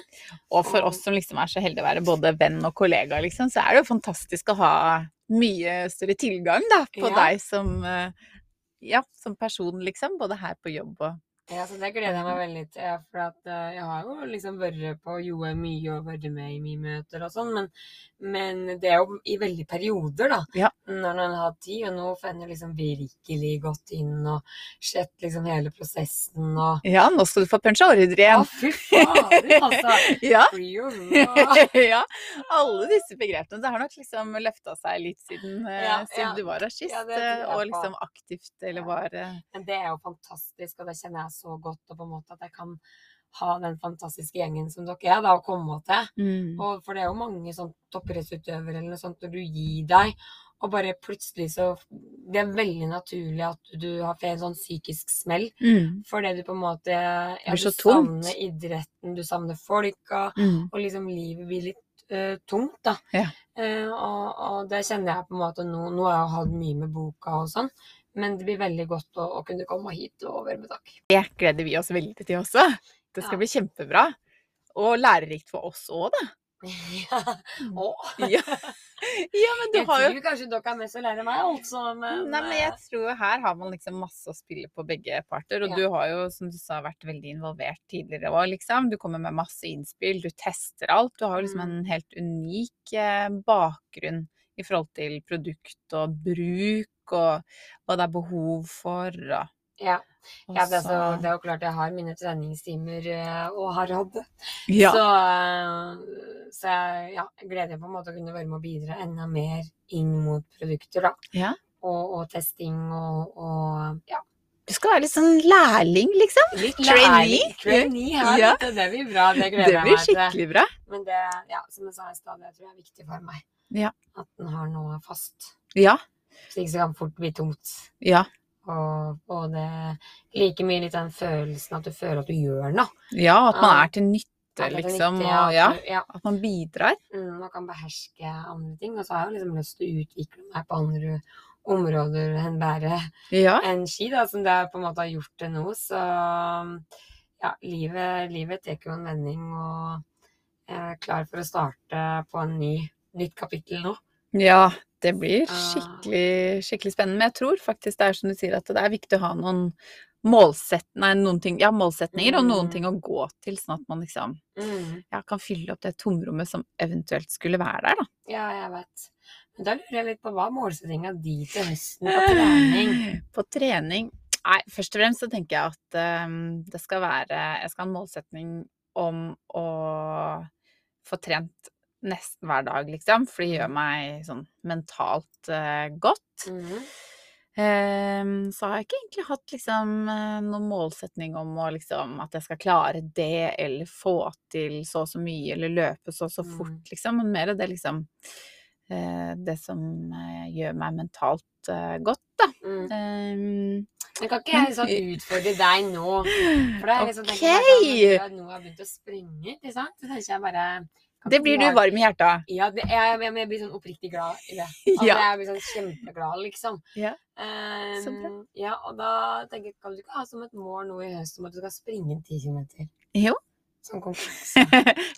Og for oss som liksom er så heldige å være både venn og kollega, liksom, så er det jo fantastisk å ha mye større tilgang da, på Ja. deg som, eh, ja, som person, liksom. Både her på jobb og Ja, så det gleder jeg meg veldig til. For at uh, jeg har jo liksom vært på Joe mye og vært med i mye møter og sånn, men, men det er jo i veldig perioder, da. Ja. Når man har tid, og nå får en liksom virkelig gått inn og sett liksom hele prosessen og Ja, nå skal du få puncha-ordre Å, fy fader, altså! [LAUGHS] Ja. [LAUGHS] Ja. Alle disse begrepene. Det har nok liksom løfta seg litt siden, eh, Ja, siden ja. du var her sist. Ja, eh, og liksom aktivt, eller Ja. var Men det er jo fantastisk, og det kjenner jeg så godt, og på en måte at jeg kan ha den fantastiske gjengen som dere er, da, å komme til. mm. Og for det er jo mange sånn toppidrettsutøvere eller noe sånt, når du gir deg, og bare plutselig så Det er veldig naturlig at du har fått en sånn psykisk smell. Mm. Fordi du på en måte ja, du savner idretten, du savner folka, Mm. og liksom livet blir litt uh, tungt, da. Ja. Uh, og, og det kjenner jeg på en måte nå. Nå har jeg hatt mye med boka og sånn, men det blir veldig godt å, å kunne komme hit og være med takk. Det gleder vi oss veldig til også. Det skal Ja. bli kjempebra. Og lærerikt for oss òg, da. [LAUGHS] ja. Åh. [LAUGHS] Ja. ja, men du Jeg har jo tror kanskje dere har mest å lære meg, altså. Men, Nei, men jeg tror her har man liksom masse å spille på begge parter. Og Ja. du har jo, som du sa, vært veldig involvert tidligere òg, liksom. Du kommer med masse innspill, du tester alt. Du har jo liksom Mm. en helt unik eh, bakgrunn i forhold til produkt og bruk, og hva det er behov for, og, ja. Ja, det er, så, så- det er jo klart jeg har mine treningstimer eh, og har hatt ja. Så, eh, så jeg ja, gleder meg på en måte å kunne være med å bidra enda mer inn mot produkter, da. Ja. Og, og testing og, og ja. Du skal være litt sånn lærling, liksom. Litt Trainee? Trainee, ja. Ja. Det, blir bra. Det Det gleder jeg meg til. skikkelig bra. Men det, ja, som jeg sa i stad, det tror jeg er viktig for meg. Ja. At den har noe fast. Ja. Så ikke kan fort bli tomt. Ja. Og, og det like mye litt den følelsen at du føler at du gjør noe. Ja, at man er til nytte, At det er liksom. Og ja, ja. at man bidrar. Mm, man kan beherske andre ting. Og så har jeg jo liksom lyst til å utvikle meg på andre områder enn bare Ja. enn ski, da, som det på en måte har gjort til nå. Så ja, livet, livet tar jo en vending, og jeg er klar for å starte på en ny, nytt kapittel nå. Ja, det blir Ah. skikkelig, skikkelig spennende. Men jeg tror faktisk det er som du sier, at det er viktig å ha noen målsett, nei, noen ting, ja, målsetninger og noen Mm. ting å gå til, sånn at man liksom Mm. ja, kan fylle opp det tomrommet som eventuelt skulle være der, da. Ja, jeg vet. Men da lurer jeg litt på hva målsettinga di til høsten på trening? [LAUGHS] På trening Nei, først og fremst så tenker jeg at ehm, det skal være Jeg skal ha en målsetning om å få trent nesten hver dag, liksom. For det gjør meg sånn mentalt uh, godt. Mhm. Ehm, så har jeg ikke egentlig hatt liksom eh, noen målsetning om å liksom at jeg skal klare det, eller få til så og så mye, eller løpe så og så Mm. fort, liksom. Men mer det liksom uh, Det som uh, gjør meg mentalt godt, da. Mm. Ehm, Men kan ikke jeg liksom utfordre deg nå? For da er liksom, tenker jeg at sånn, nå har begynt å sprenge, ikke sant? Så tenker jeg bare det blir du varm i hjertet av. Ja, det, jeg, jeg, jeg blir sånn oppriktig glad i det. [LAUGHS] Altså, Ja. Jeg blir sånn kjempeglad, liksom. Ja, Um. Ja, og da tenker jeg, kan du ikke ha som et mål nå i høst om at du skal springe en 10 km? Jo. Som [LAUGHS] konkurranse.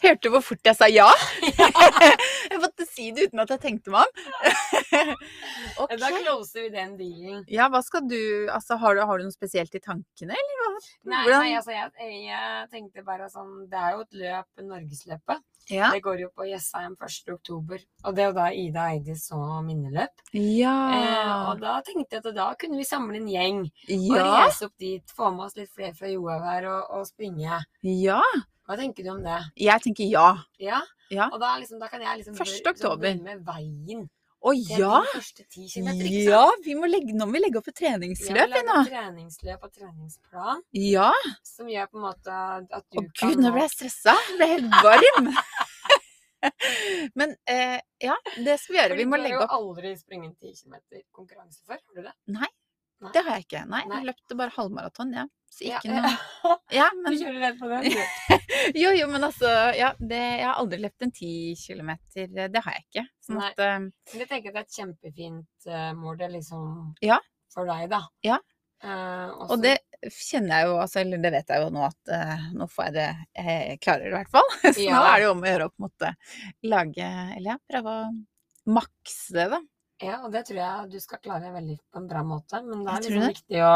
Hørte du hvor fort jeg sa ja? [LAUGHS] jeg måtte si det uten at jeg tenkte meg om. okay. Da closer vi den dealen. Ja, hva skal du Altså, har du, har du noe spesielt i tankene, eller hva? Nei, nei altså, jeg, jeg tenkte bare sånn Det er jo et løp, Norgesløpet. Ja. Det går jo på Jessheim 1. oktober. Og det er jo da Ida Eidis så minneløp. Ja. Eh, og da tenkte jeg at da kunne vi samle en gjeng og ja. reise opp dit. Få med oss litt flere fra Johaug her og, og springe. Ja. Hva tenker du om det? Jeg tenker ja. Ja? Ja. Og da, liksom, da kan jeg liksom 1. liksom oktober. med veien Å ja! Ja, vi må legge, nå må vi legge opp et Ja, treningsløp, vi legge treningsløp og treningsplan Ja. som gjør på en måte at du Å kan gud, nå ble jeg stressa. Jeg ble helt varm. [LAUGHS] Men eh, ja, det skal vi gjøre. Vi må legge opp Du har jo aldri sprunget 10 km konkurranse før, har du det? Nei, det har jeg ikke. Nei, Nei. jeg løpte bare halvmaraton, ja. Så Ja, noe [LAUGHS] Ja, Du kjører redd på den. [LAUGHS] Jo, jo, men altså Ja, det, jeg har aldri løpt en ti kilometer. Det har jeg ikke. Sånn Nei. at uh... Jeg tenker det er et kjempefint uh, mål det liksom Ja. for deg, da. Ja. Uh, Og det kjenner jeg jo, altså, eller det vet jeg jo nå at uh, nå får jeg det Jeg klarer det i hvert fall. [LAUGHS] Så nå er det jo om å gjøre å på en måte lage Eller ja, prøve å makse det, da. Ja, og det tror jeg du skal klare veldig på en bra måte. Men det er liksom viktig å,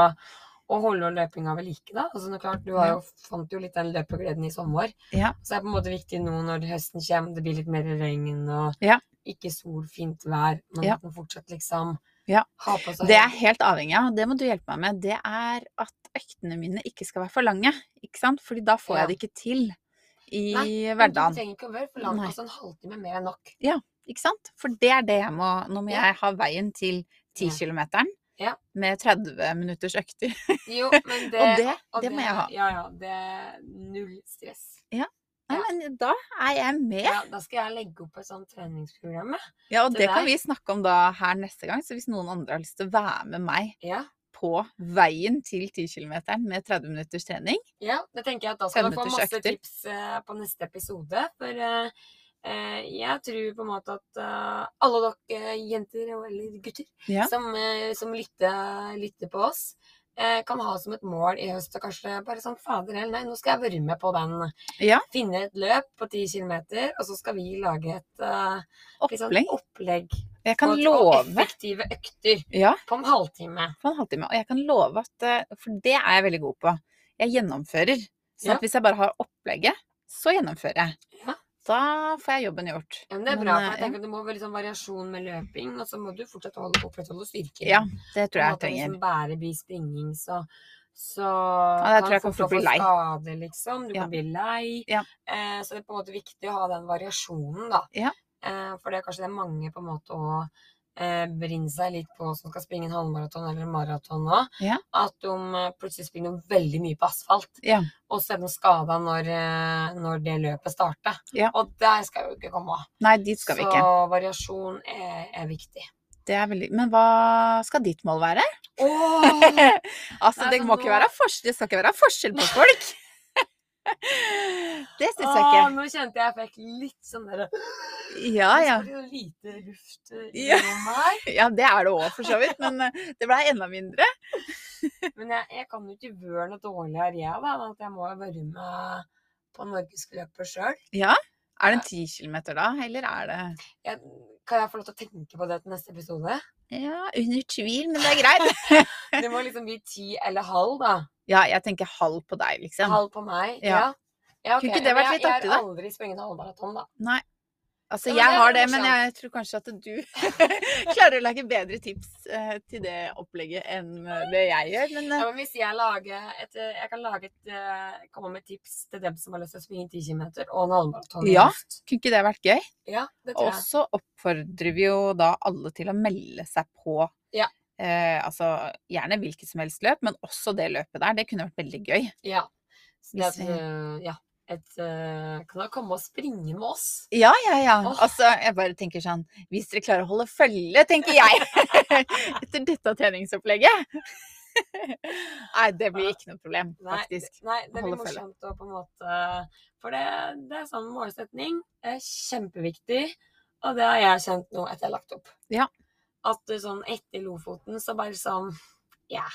å holde løpinga ved like, da. Altså, det er klart, du har jo, fant jo litt den løpegleden i sommer. Ja. Så det er på en måte viktig nå når høsten kommer, det blir litt mer regn og Ja. ikke sol, fint vær, men Ja. at man fortsatt liksom Ja. ha på seg Det er helt avhengig av, det må du hjelpe meg med, det er at øktene mine ikke skal være for lange. Ikke sant? Fordi da får jeg det ikke til i Nei, hverdagen. Du trenger ikke å være for lang. Nei. Altså en halvtime mer enn nok. Ja, Ikke sant? For det er det jeg må Nå må jeg ha veien til Ja. 10-kilometeren Ja. Med 30 minutters økter. Jo, men [LAUGHS] det, Og det, og det må jeg ha. Ja, ja. Det er null stress. Nei, Ja. men da er jeg med. Ja, da skal jeg legge opp et sånt treningsprogram. Ja, og det, det kan vi snakke om da her neste gang. Så hvis noen andre har lyst til å være med meg Ja. på veien til 10 km med 30 minutters trening Ja, det tenker jeg at da skal du få masse økter. tips uh, på neste episode. For eh, jeg tror på en måte at eh, alle dere eh, jenter eller gutter Ja. som, eh, som lytter, lytter på oss, eh, kan ha som et mål i høst og kanskje bare sånn Fader heller, nei, nå skal jeg være med på den. Ja. Finne et løp på 10 km, og så skal vi lage et eh, litt sånn opplegg. opplegg. Jeg kan og, og effektive økter Ja, på en halvtime. på en halvtime. Og jeg kan love at eh, For det er jeg veldig god på. Jeg gjennomfører. Så Ja. at hvis jeg bare har opplegget, så gjennomfører jeg. Ja. Da får jeg jobben gjort. Ja, men det er bra, eh, for jeg tenker at det må være sånn variasjon med løping, og så må du fortsatt holde, opprettholde styrken. Ja, det tror jeg jeg måte trenger. Liksom bare bli springing, så, så Ja, det tror jeg kan å fort bli få skade, liksom. Du Ja. kan bli lei. Ja. Eh, så det er på en måte viktig å ha den variasjonen, da. Ja. Eh, for det er kanskje det er mange på en måte å eh, brenner seg litt på som skal springe en halvmaraton eller en maraton nå, Ja. at de eh, plutselig springer veldig mye på asfalt. Ja. Og så er de skada når, eh, når det løpet starter. Ja. Og der skal vi jo ikke komme. Nei, dit skal vi ikke. så variasjon er, er viktig. Det veldig Men hva skal ditt mål være? Oh. [LAUGHS] altså, Nei, det må ikke være forskjell, det skal ikke være forskjell på folk. [LAUGHS] [LAUGHS] det syns jeg Åh, ikke. nå kjente jeg jeg fikk litt sånn derre Ja, ja. Så lite luft eh, i Ja. rommet her. [LAUGHS] Ja, det er det òg, for så vidt. Men eh, det blei enda mindre. [LAUGHS] Men jeg, jeg kan jo ikke være noe dårligere, jeg, da. At jeg må være med på norgesløpet sjøl. Ja. Er det en ti kilometer da, eller er det Kan jeg få lov til å tenke på det til neste episode? Ja, under tvil, men det er greit. Det må liksom bli ti eller halv, da. Ja, jeg tenker halv på deg, liksom. Halv på meg. Ja. Ja. ja ok. Kunne ikke det vært litt artig, Jeg har aldri sprunget halvmaraton, da. Nei. Altså, jeg har det, men jeg tror kanskje at du [LAUGHS] [LAUGHS] klarer å lage bedre tips eh, til det opplegget enn eh, det jeg gjør. Men Ja, eh, men hvis jeg lager et Jeg kan lage et komme med tips til dem som har lyst til å springe 10 km og en halvmaraton. Ja. kunne ikke det vært gøy? ja, det tror jeg. Og så oppfordrer vi jo da alle til å melde seg på. Ja. Eh, altså gjerne hvilket som helst løp, men også det løpet der. Det kunne vært veldig gøy. Ja. Det uh, eh, ja. Et, uh, kan da komme og springe med oss? Ja, ja, ja. Oh. Altså, jeg bare tenker sånn Hvis dere klarer å holde følge, tenker jeg. [LAUGHS] Etter dette treningsopplegget. [LAUGHS] Nei, det blir ikke noe problem, Nei, faktisk. Nei, det blir morsomt å på en måte For det, det er sånn målsetning. Det er kjempeviktig. Og det har jeg kjent nå etter jeg har lagt opp. Ja. At sånn etter Lofoten, så bare sånn Ja.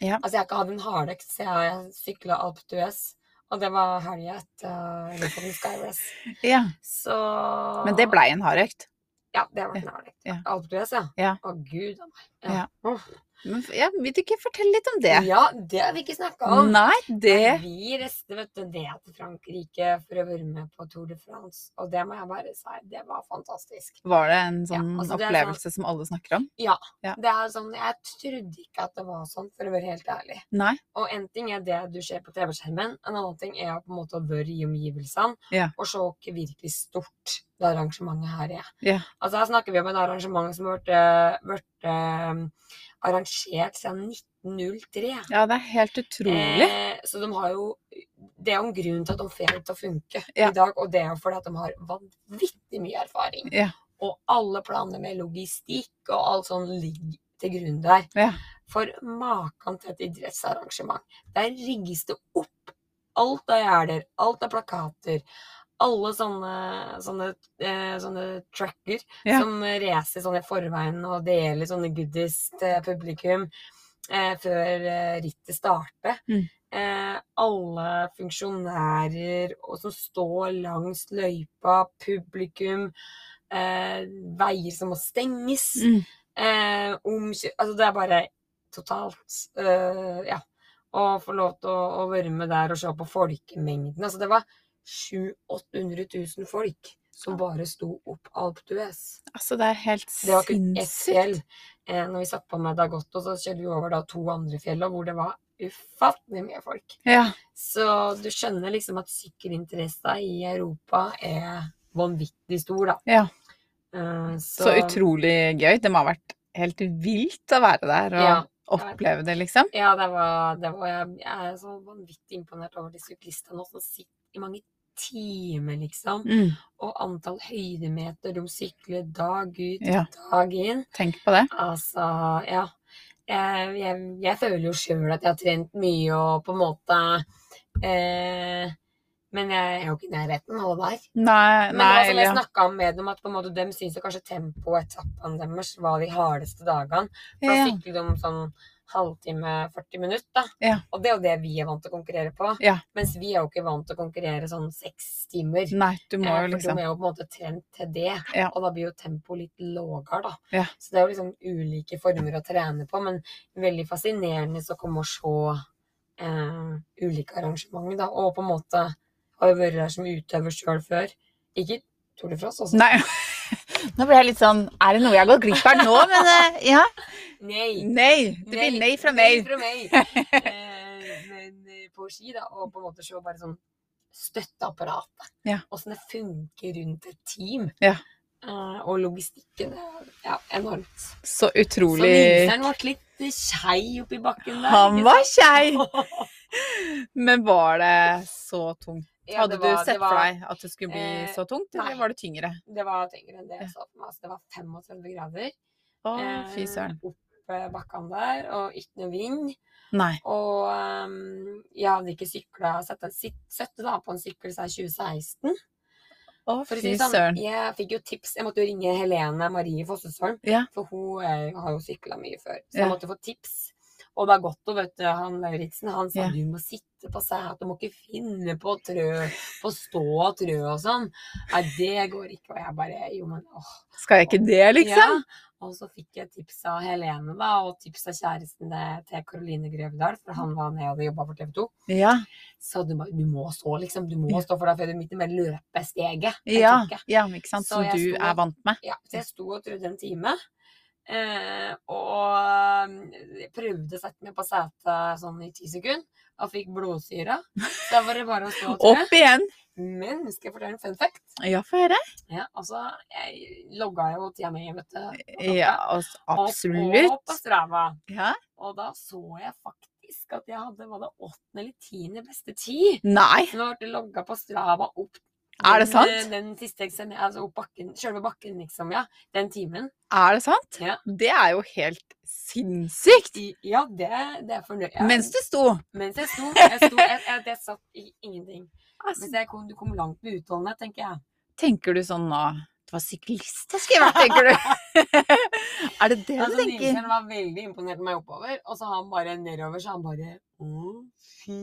Ja. Altså, jeg har ikke hatt en hardøkt siden jeg sykla Alp d'Huez. Og det var helga etter Lofoten Skyrace. Ja. Så Men det blei en hardøkt? Ja, det ble en hardøkt. Ja. Alp d'Huez, ja. Ja. Å, gud a meg. Ja. Åh. Men ja, vil du ikke fortelle litt om det? ja, det har vi ikke snakka om. Nei, det Vi reiste vet du, ned til Frankrike for å være med på Tour de France, og det må jeg bare si, det var fantastisk. Var det en sånn Ja, altså opplevelse sånn... som alle snakker om? Ja. Det er sånn, Jeg trodde ikke at det var sånn, for å være helt ærlig. Nei? Og en ting er det du ser på TV-skjermen, en annen ting er på en måte å være i omgivelsene Ja. og se hvor virkelig stort det arrangementet her er. Ja. Altså Her snakker vi om et arrangement som har eh, arrangert siden 1903. Ja, det er helt utrolig. Eh, så de har jo Det er jo en grunn til at de får det til å funke Ja. i dag, og det er jo fordi at de har vanvittig mye erfaring. Ja. Og alle planer med logistikk og alt sånn ligger til grunn der. Ja. For maken til et idrettsarrangement. Der rigges det opp. Alt av gjerder, alt av plakater. Alle sånne, sånne, eh, sånne tracker Ja. som racer sånn i forveien og deler sånne goodies til publikum eh, før eh, rittet starter. Mm. Eh, alle funksjonærer som står langs løypa, publikum, eh, veier som må stenges. Mm. Eh, omkjø... Altså, det er bare totalt eh, Ja. Å få lov til å, å være med der og se på folkemengden. Altså, det var 700 000-800 000 folk som bare sto opp Alp Duez. Altså, det er helt Det var ikke ett fjell. sinnssykt. Eh, når vi satt på med Dagotto, så kjørte vi over da to andre fjell, hvor det var ufattelig mye folk. Ja. Så du skjønner liksom at sykkelinteressa i Europa er vanvittig stor, da. Ja. Eh, Så utrolig gøy. Det må ha vært helt vilt å være der og Ja. oppleve det, liksom. Ja, det var, det var jeg, jeg er så vanvittig imponert over de syklistene som sitter i mange timer, liksom. Mm. Og antall høydemeter de sykler dag ut, Ja. dag inn. Tenk på det. Altså, ja. Jeg, jeg, jeg føler jo sjøl at jeg har trent mye og på en måte eh, Men jeg er jo ikke i nærheten av det der. Nei, Men nei, var jeg ja. snakka med dem, at på en måte de syns kanskje tempoet og etappene deres var de hardeste dagene. For da Ja. sykler de sånn halvtime, 40 minutter. Ja. Og det er jo det vi er vant til å konkurrere på. Ja. Mens vi er jo ikke vant til å konkurrere sånn seks timer. Nei, du må jo liksom. For vi er jo på en måte trent til det, Ja. og da blir jo tempoet litt lavere, da. Ja. Så det er jo liksom ulike former å trene på, men veldig fascinerende å komme og se eh, ulike arrangementer, da. Og på en måte har jo vært der som utøver sjøl før. Ikke Tour de France, altså. Nei. Nå ble jeg litt sånn Er det noe jeg har gått glipp av nå? Men eh, ja. Nei. Nei. Det blir nei fra meg. Nei fra meg. [LAUGHS] Men på ski, da, og på en måte se bare sånn støtteapparatet. Ja. Åssen det funker rundt et team. Ja. Eh, og logistikken ja, enormt. Så utrolig Så vinseren ble litt skei oppi bakken der. Han var skei! [LAUGHS] Men var det så tungt? Ja, Hadde var- du sett var- for deg at det skulle bli eh, så tungt, eller nei. var det tyngre? Det var tyngre enn det jeg så for meg. Altså, det var 35 grader Å, fy eh, søren. opp eh, bakkene der, og ikke noe vind. Nei. Og um, jeg hadde ikke sykla Søtte da på en sykkel siden 2016. Å, fy si sånn, søren. jeg fikk jo tips. Jeg måtte jo ringe Helene Marie Fossesholm, Ja. for hun eh, har jo sykla mye før. Så Ja. jeg måtte få tips. Og det er godt å vet du, han Lauritzen han sa Ja. du må sitte på setet, du må ikke finne på å trø, på stå og trø og sånn. Nei, det går ikke. Og jeg bare jo, men åh. Skal jeg ikke det, liksom? Ja. Og så fikk jeg tips av Helene, da, og tips av kjæresten til Karoline Grøvdal, for han var nede og jobba for TV 2. Ja. Så du, bare, du må stå, liksom. Du må stå, for da får du midt i mellom løpesteget. Ja, ja, ikke sant. Som du sto- er vant med. Ja, så jeg sto og trodde en time. Eh, og jeg prøvde å sette meg på setet sånn i ti sekunder, og fikk blodsyre. Da var det bare å stå og. Opp igjen! Men skal jeg fortelle en fun fact? Ja, få høre. Ja, altså, jeg logga jo tida mi, vet du. Ja, altså, absolutt. Og på. Strava. Ja. Og da så jeg faktisk at jeg hadde var det åttende eller tiende beste tid. Nei, nå ble logga på Strava opp Er det sant? Den, Den siste eksamen, altså opp bakken, selve bakken, liksom, ja. Den timen. er det sant? Ja. Det er jo helt sinnssykt! I, ja, det, det er fornøyd. Ja, Mens du sto. mens jeg sto. Jeg, sto jeg, jeg, det satt i ingenting. Altså, Mens jeg kom, du kom langt med utholdenhet, tenker jeg. tenker du sånn nå Det var syklist jeg skulle vært, tenker du? [LAUGHS] er det det du Altså, tenker? Nilsen var veldig imponert med meg oppover, og så han bare nedover, så han bare Å, fy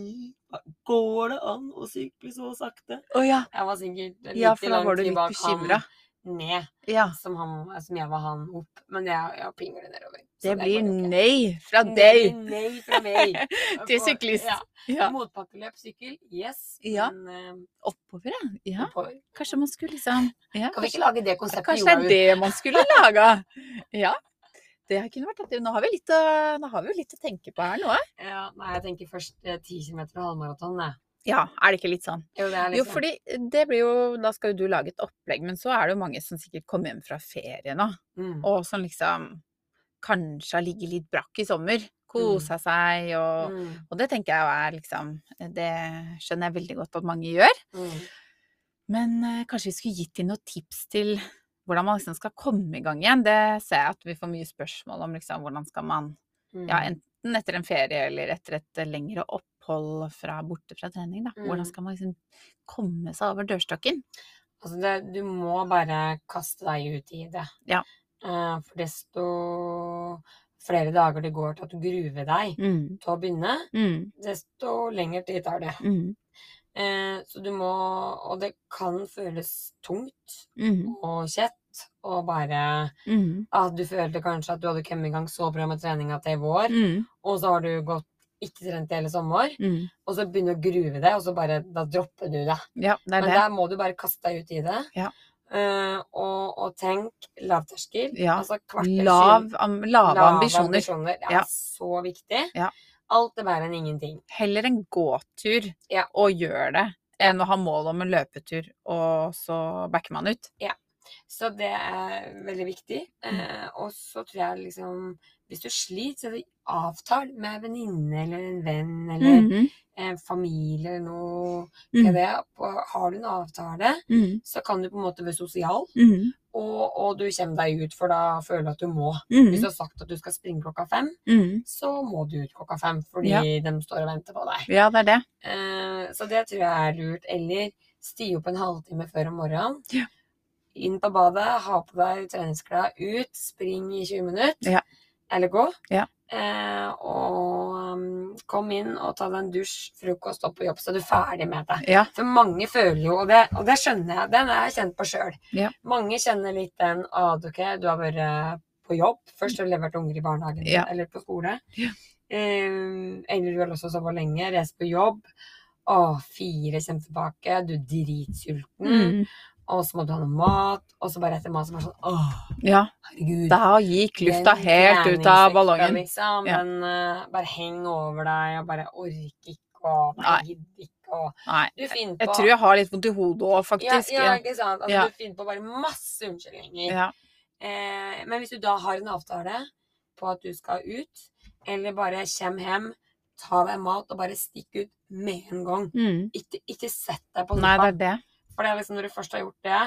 Går det an å sykle så sakte? Å ja. Jeg var sikkert litt ja, for da var du litt bekymra. Ned Ja. som, han, som jeg var han opp. Men jeg, jeg pingler nedover. så Det blir nei fra deg Nei, nei fra meg. [LAUGHS] til syklist. Ja. Ja. Motpakkeløp, sykkel, yes. Ja. Men uh, Oppover, ja. ja. oppover. Kanskje man skulle liksom ja, Kan vi ikke lage det konseptet Kanskje det er det man skulle [LAUGHS] laga. Ja. Det kunne vært artig. Nå har vi litt å, har vi litt å tenke på her nå. Ja, nei, jeg tenker først eh, 10 km og halvmaraton, jeg. Ja, er det ikke litt sånn? Jo, det er litt Jo, liksom fordi det blir jo Da skal jo du lage et opplegg, men så er det jo mange som sikkert kommer hjem fra ferie nå, mm. og som liksom kanskje har ligget litt brakk i sommer. Kosa seg og Mm. Og det tenker jeg jo er liksom Det skjønner jeg veldig godt at mange gjør. Mm. Men eh, kanskje vi skulle gitt dem noen tips til hvordan man liksom skal komme i gang igjen. Det ser jeg at vi får mye spørsmål om. liksom, Hvordan skal man Mm. ja, enten etter en ferie eller etter et eh, lengre opphold fra, borte fra trening. Da. Hvordan Mm. skal man liksom komme seg over dørstokken? Altså, det, du må bare kaste deg ut i det. Ja. Eh, for desto flere dager det går til at du gruver deg Mm. til å begynne, Mm. desto lengre tid tar det. Mm. Eh, så du må Og det kan føles tungt Mm. og kjett og bare Mm. at du følte kanskje at du hadde kommet i gang så bra med treninga til i vår, Mm. og så har du gått ikke trent i hele sommer, Mm. og så begynner du å gruve det, og så bare Da dropper du det. Ja, det Men det. der må du bare kaste deg ut i det. Ja. Uh, og, og tenk lavterskel. Ja. Altså kvarter Lav, am, lave ambisjoner. ambisjoner. Det er Ja. så viktig. Ja. Alt er bedre enn ingenting. Heller en gåtur Ja. og gjør det, enn å ha mål om en løpetur, og så backer man ut. Ja. Så det er veldig viktig. Mm. Uh, og så tror jeg liksom Hvis du sliter, så er det avtal med en venninne eller en venn eller Mhm. en familie eller noe. Mm. Det. Har du en avtale, Mm. så kan du på en måte være sosial, Mm. og, og du kommer deg ut, for da føler du at du må. Mm. Hvis du har sagt at du skal springe klokka fem, Mm. så må du ut klokka fem, fordi Ja. de står og venter på deg. Ja, det er det. Eh, så det tror jeg er lurt. Eller sti opp en halvtime før om morgenen. Ja. Inn på badet, ha på deg treningsklær, ut, spring i 20 minutter. Ja. Eller gå. Ja. Eh, og um, kom inn og ta deg en dusj, frokost, opp på jobb, så er du ferdig med det. Ja. For mange føler jo, og det, og det skjønner jeg, den er jeg kjent på sjøl. Ja. Mange kjenner litt den at ok, du har vært på jobb. Først har du levert unger i barnehagen Ja. eller på skole. Ja. Eh, eller du har også sovet lenge, reist på jobb. Å, fire kommer tilbake, du er dritsulten. Mm. Og så må du ha noe mat, og så bare etter mat så bare sånn Å, ja. herregud. Da gikk lufta helt ut av ballongen. Liksom, Ja. Men uh, bare heng over deg, og bare orker ikke, Nei. gidder ikke, og. Du finner på Jeg tror jeg har litt vondt i hodet òg, faktisk. ja, ikke sant? Altså, Ja. Du finner på bare masse unnskyldninger. Ja. Eh, men hvis du da har en avtale på at du skal ut, eller bare kjem hjem, ta deg mat og bare stikk ut med en gang. Mm. Ikke, ikke sett deg på Nei, det er det. For det er liksom når du først har gjort det,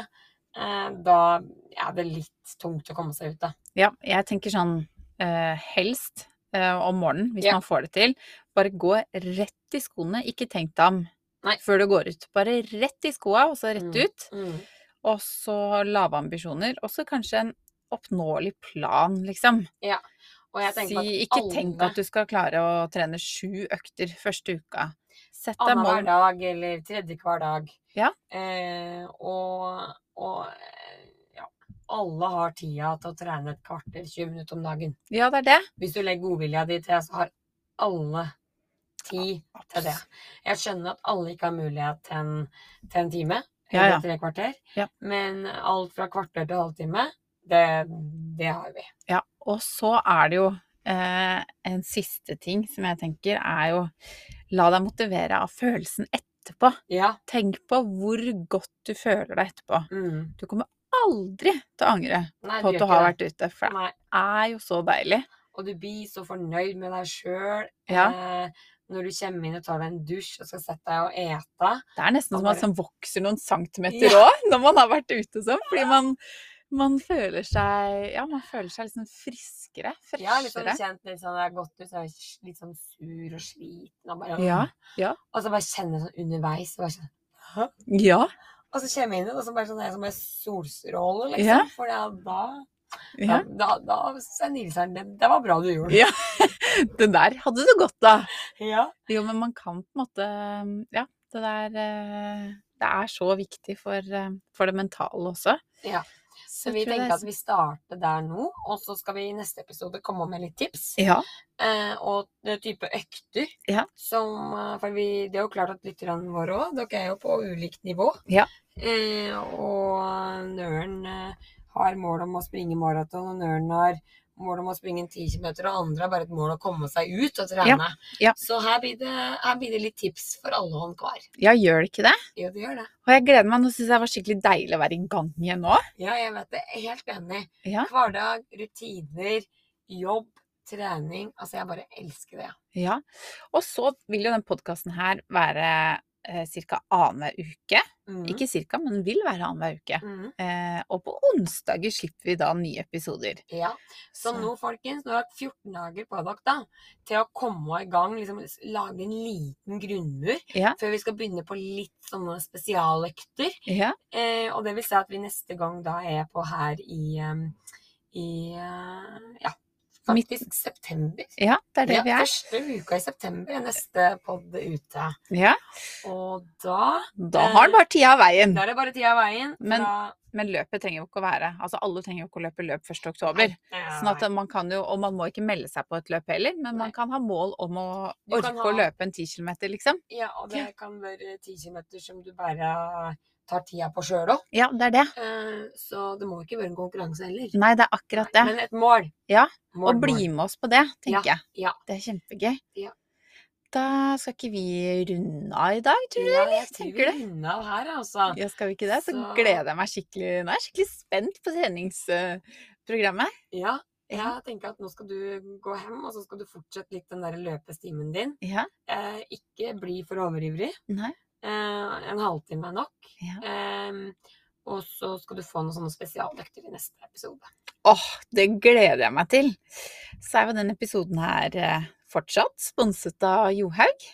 eh, da er det litt tungt å komme seg ut, da. Ja, jeg tenker sånn eh, helst eh, om morgenen, hvis Ja. man får det til. Bare gå rett i skoene. Ikke tenk deg om Nei. før du går ut. Bare rett i skoa, og så rett Mm. ut. Mm. Og så lave ambisjoner. Og så kanskje en oppnåelig plan, liksom. Og jeg Si, ikke alle, tenk at du skal klare å trene sju økter første uka. Sett deg annenhver dag eller tredje hver dag. Ja. Eh, og, og ja, alle har tida til å trene et kvarter, 20 minutter om dagen. Ja, det er det. Hvis du legger godvilja di til, så har alle tid til det. Jeg skjønner at alle ikke har mulighet til en, til en time Ja, eller ja. tre kvarter, Ja. men alt fra kvarter til halvtime, det, det har vi. Ja, og så er det jo eh, en siste ting som jeg tenker er jo la deg motivere av følelsen etterpå. Ja. Tenk på hvor godt du føler deg etterpå. Mm. Du kommer aldri til å angre Nei, på at du har vært ute, for det. Nei. er jo så deilig. Og du blir så fornøyd med deg sjøl Ja. eh, når du kommer inn og tar deg en dusj og skal sette deg og ete. Det er nesten Og som bare- man vokser noen centimeter òg, når man har vært ute sånn. Fordi man, man føler seg Ja, man føler seg liksom friskere. freshere. Ja, litt sånn kjent litt sånn, det er gått ut så er litt sånn sur og sliten. Og, bare, Ja, ja. og så bare kjenner sånn underveis. Bare sånn? Ja. og så kommer jeg inn, og så bare sånn, det er som en solstråle, liksom. Ja. For da, da ja. Da, da, sa Nilseren, det, det var bra du gjorde. Ja. [LAUGHS] det der hadde du godt av. Ja. Jo, men man kan på en måte Ja, det der eh, Det er så viktig for, eh, for det mentale også. Ja. Så vi er tenker at vi starter der nå, og så skal vi i neste episode komme med litt tips. Ja. Eh, og det type økter. Ja. Som, eh, for vi, det er jo klart at lytterne våre òg, dere er jo på ulikt nivå. Ja. Eh, og Nøren eh, har mål om å springe maraton, og Nøren har mål om å springe en 10 km, og andre har bare et mål å komme seg ut og trene. ja. Så her blir, det, her blir det litt tips for alle hånd hver. ja, gjør det ikke det? Jo, det gjør det. Og jeg gleder meg. Nå syns jeg det var skikkelig deilig å være i gang igjen nå. Ja, jeg vet det. Helt enig. Ja. Hverdag, rutiner, jobb, trening. Altså, jeg bare elsker det. ja. Og så vil jo den podkasten her være eh, ca. annenhver uke. Mm. Ikke cirka, men vil være annenhver uke. Mm. Eh, og på onsdager slipper vi da nye episoder. Ja. Så Så- nå, folkens, nå har dere 14 dager på dere da, til å komme i gang, liksom lage en liten grunnmur, Ja. før vi skal begynne på litt sånne spesialøkter. Ja. Eh, og det vil si at vi neste gang da er på her i, um, i uh, ja, faktisk september. ja, det er det ja, vi er. Første uka i september er neste podd ute. Ja. Og da, Da har den bare tida av veien. da er det bare tida av veien. Men- da... Men løpet trenger jo ikke å være Altså alle trenger jo ikke å løpe løp 1. oktober. Nei, Sånn at man kan jo, og man må ikke melde seg på et løp heller, men man Nei. kan ha mål om å orke ha... å løpe en 10 km, liksom. Ja, og det kan være 10 km som du bare tar tida på sjøl òg. Ja, det er det. Så det må ikke være en konkurranse heller. Nei, det er akkurat det. Men et mål. Ja, Mål, Og bli med oss på det, tenker jeg. Ja. Det er kjempegøy. Ja. Da skal ikke vi runde av i dag, tror du? Ja, jeg tror vi runder av her, altså. Ja, skal vi ikke det? Så Så- gleder jeg meg skikkelig. Nå er jeg skikkelig spent på treningsprogrammet. Ja. Ja. Jeg tenker at nå skal du gå hjem, og så skal du fortsette litt den der løpestimen din. Ja. Eh, ikke bli for overivrig. Nei. Eh, en halvtime er nok. Ja. Og så skal du få noen sånne spesialøkter i neste episode. Åh, det gleder jeg meg til. Så er jo denne episoden her eh, fortsatt sponset av Johaug.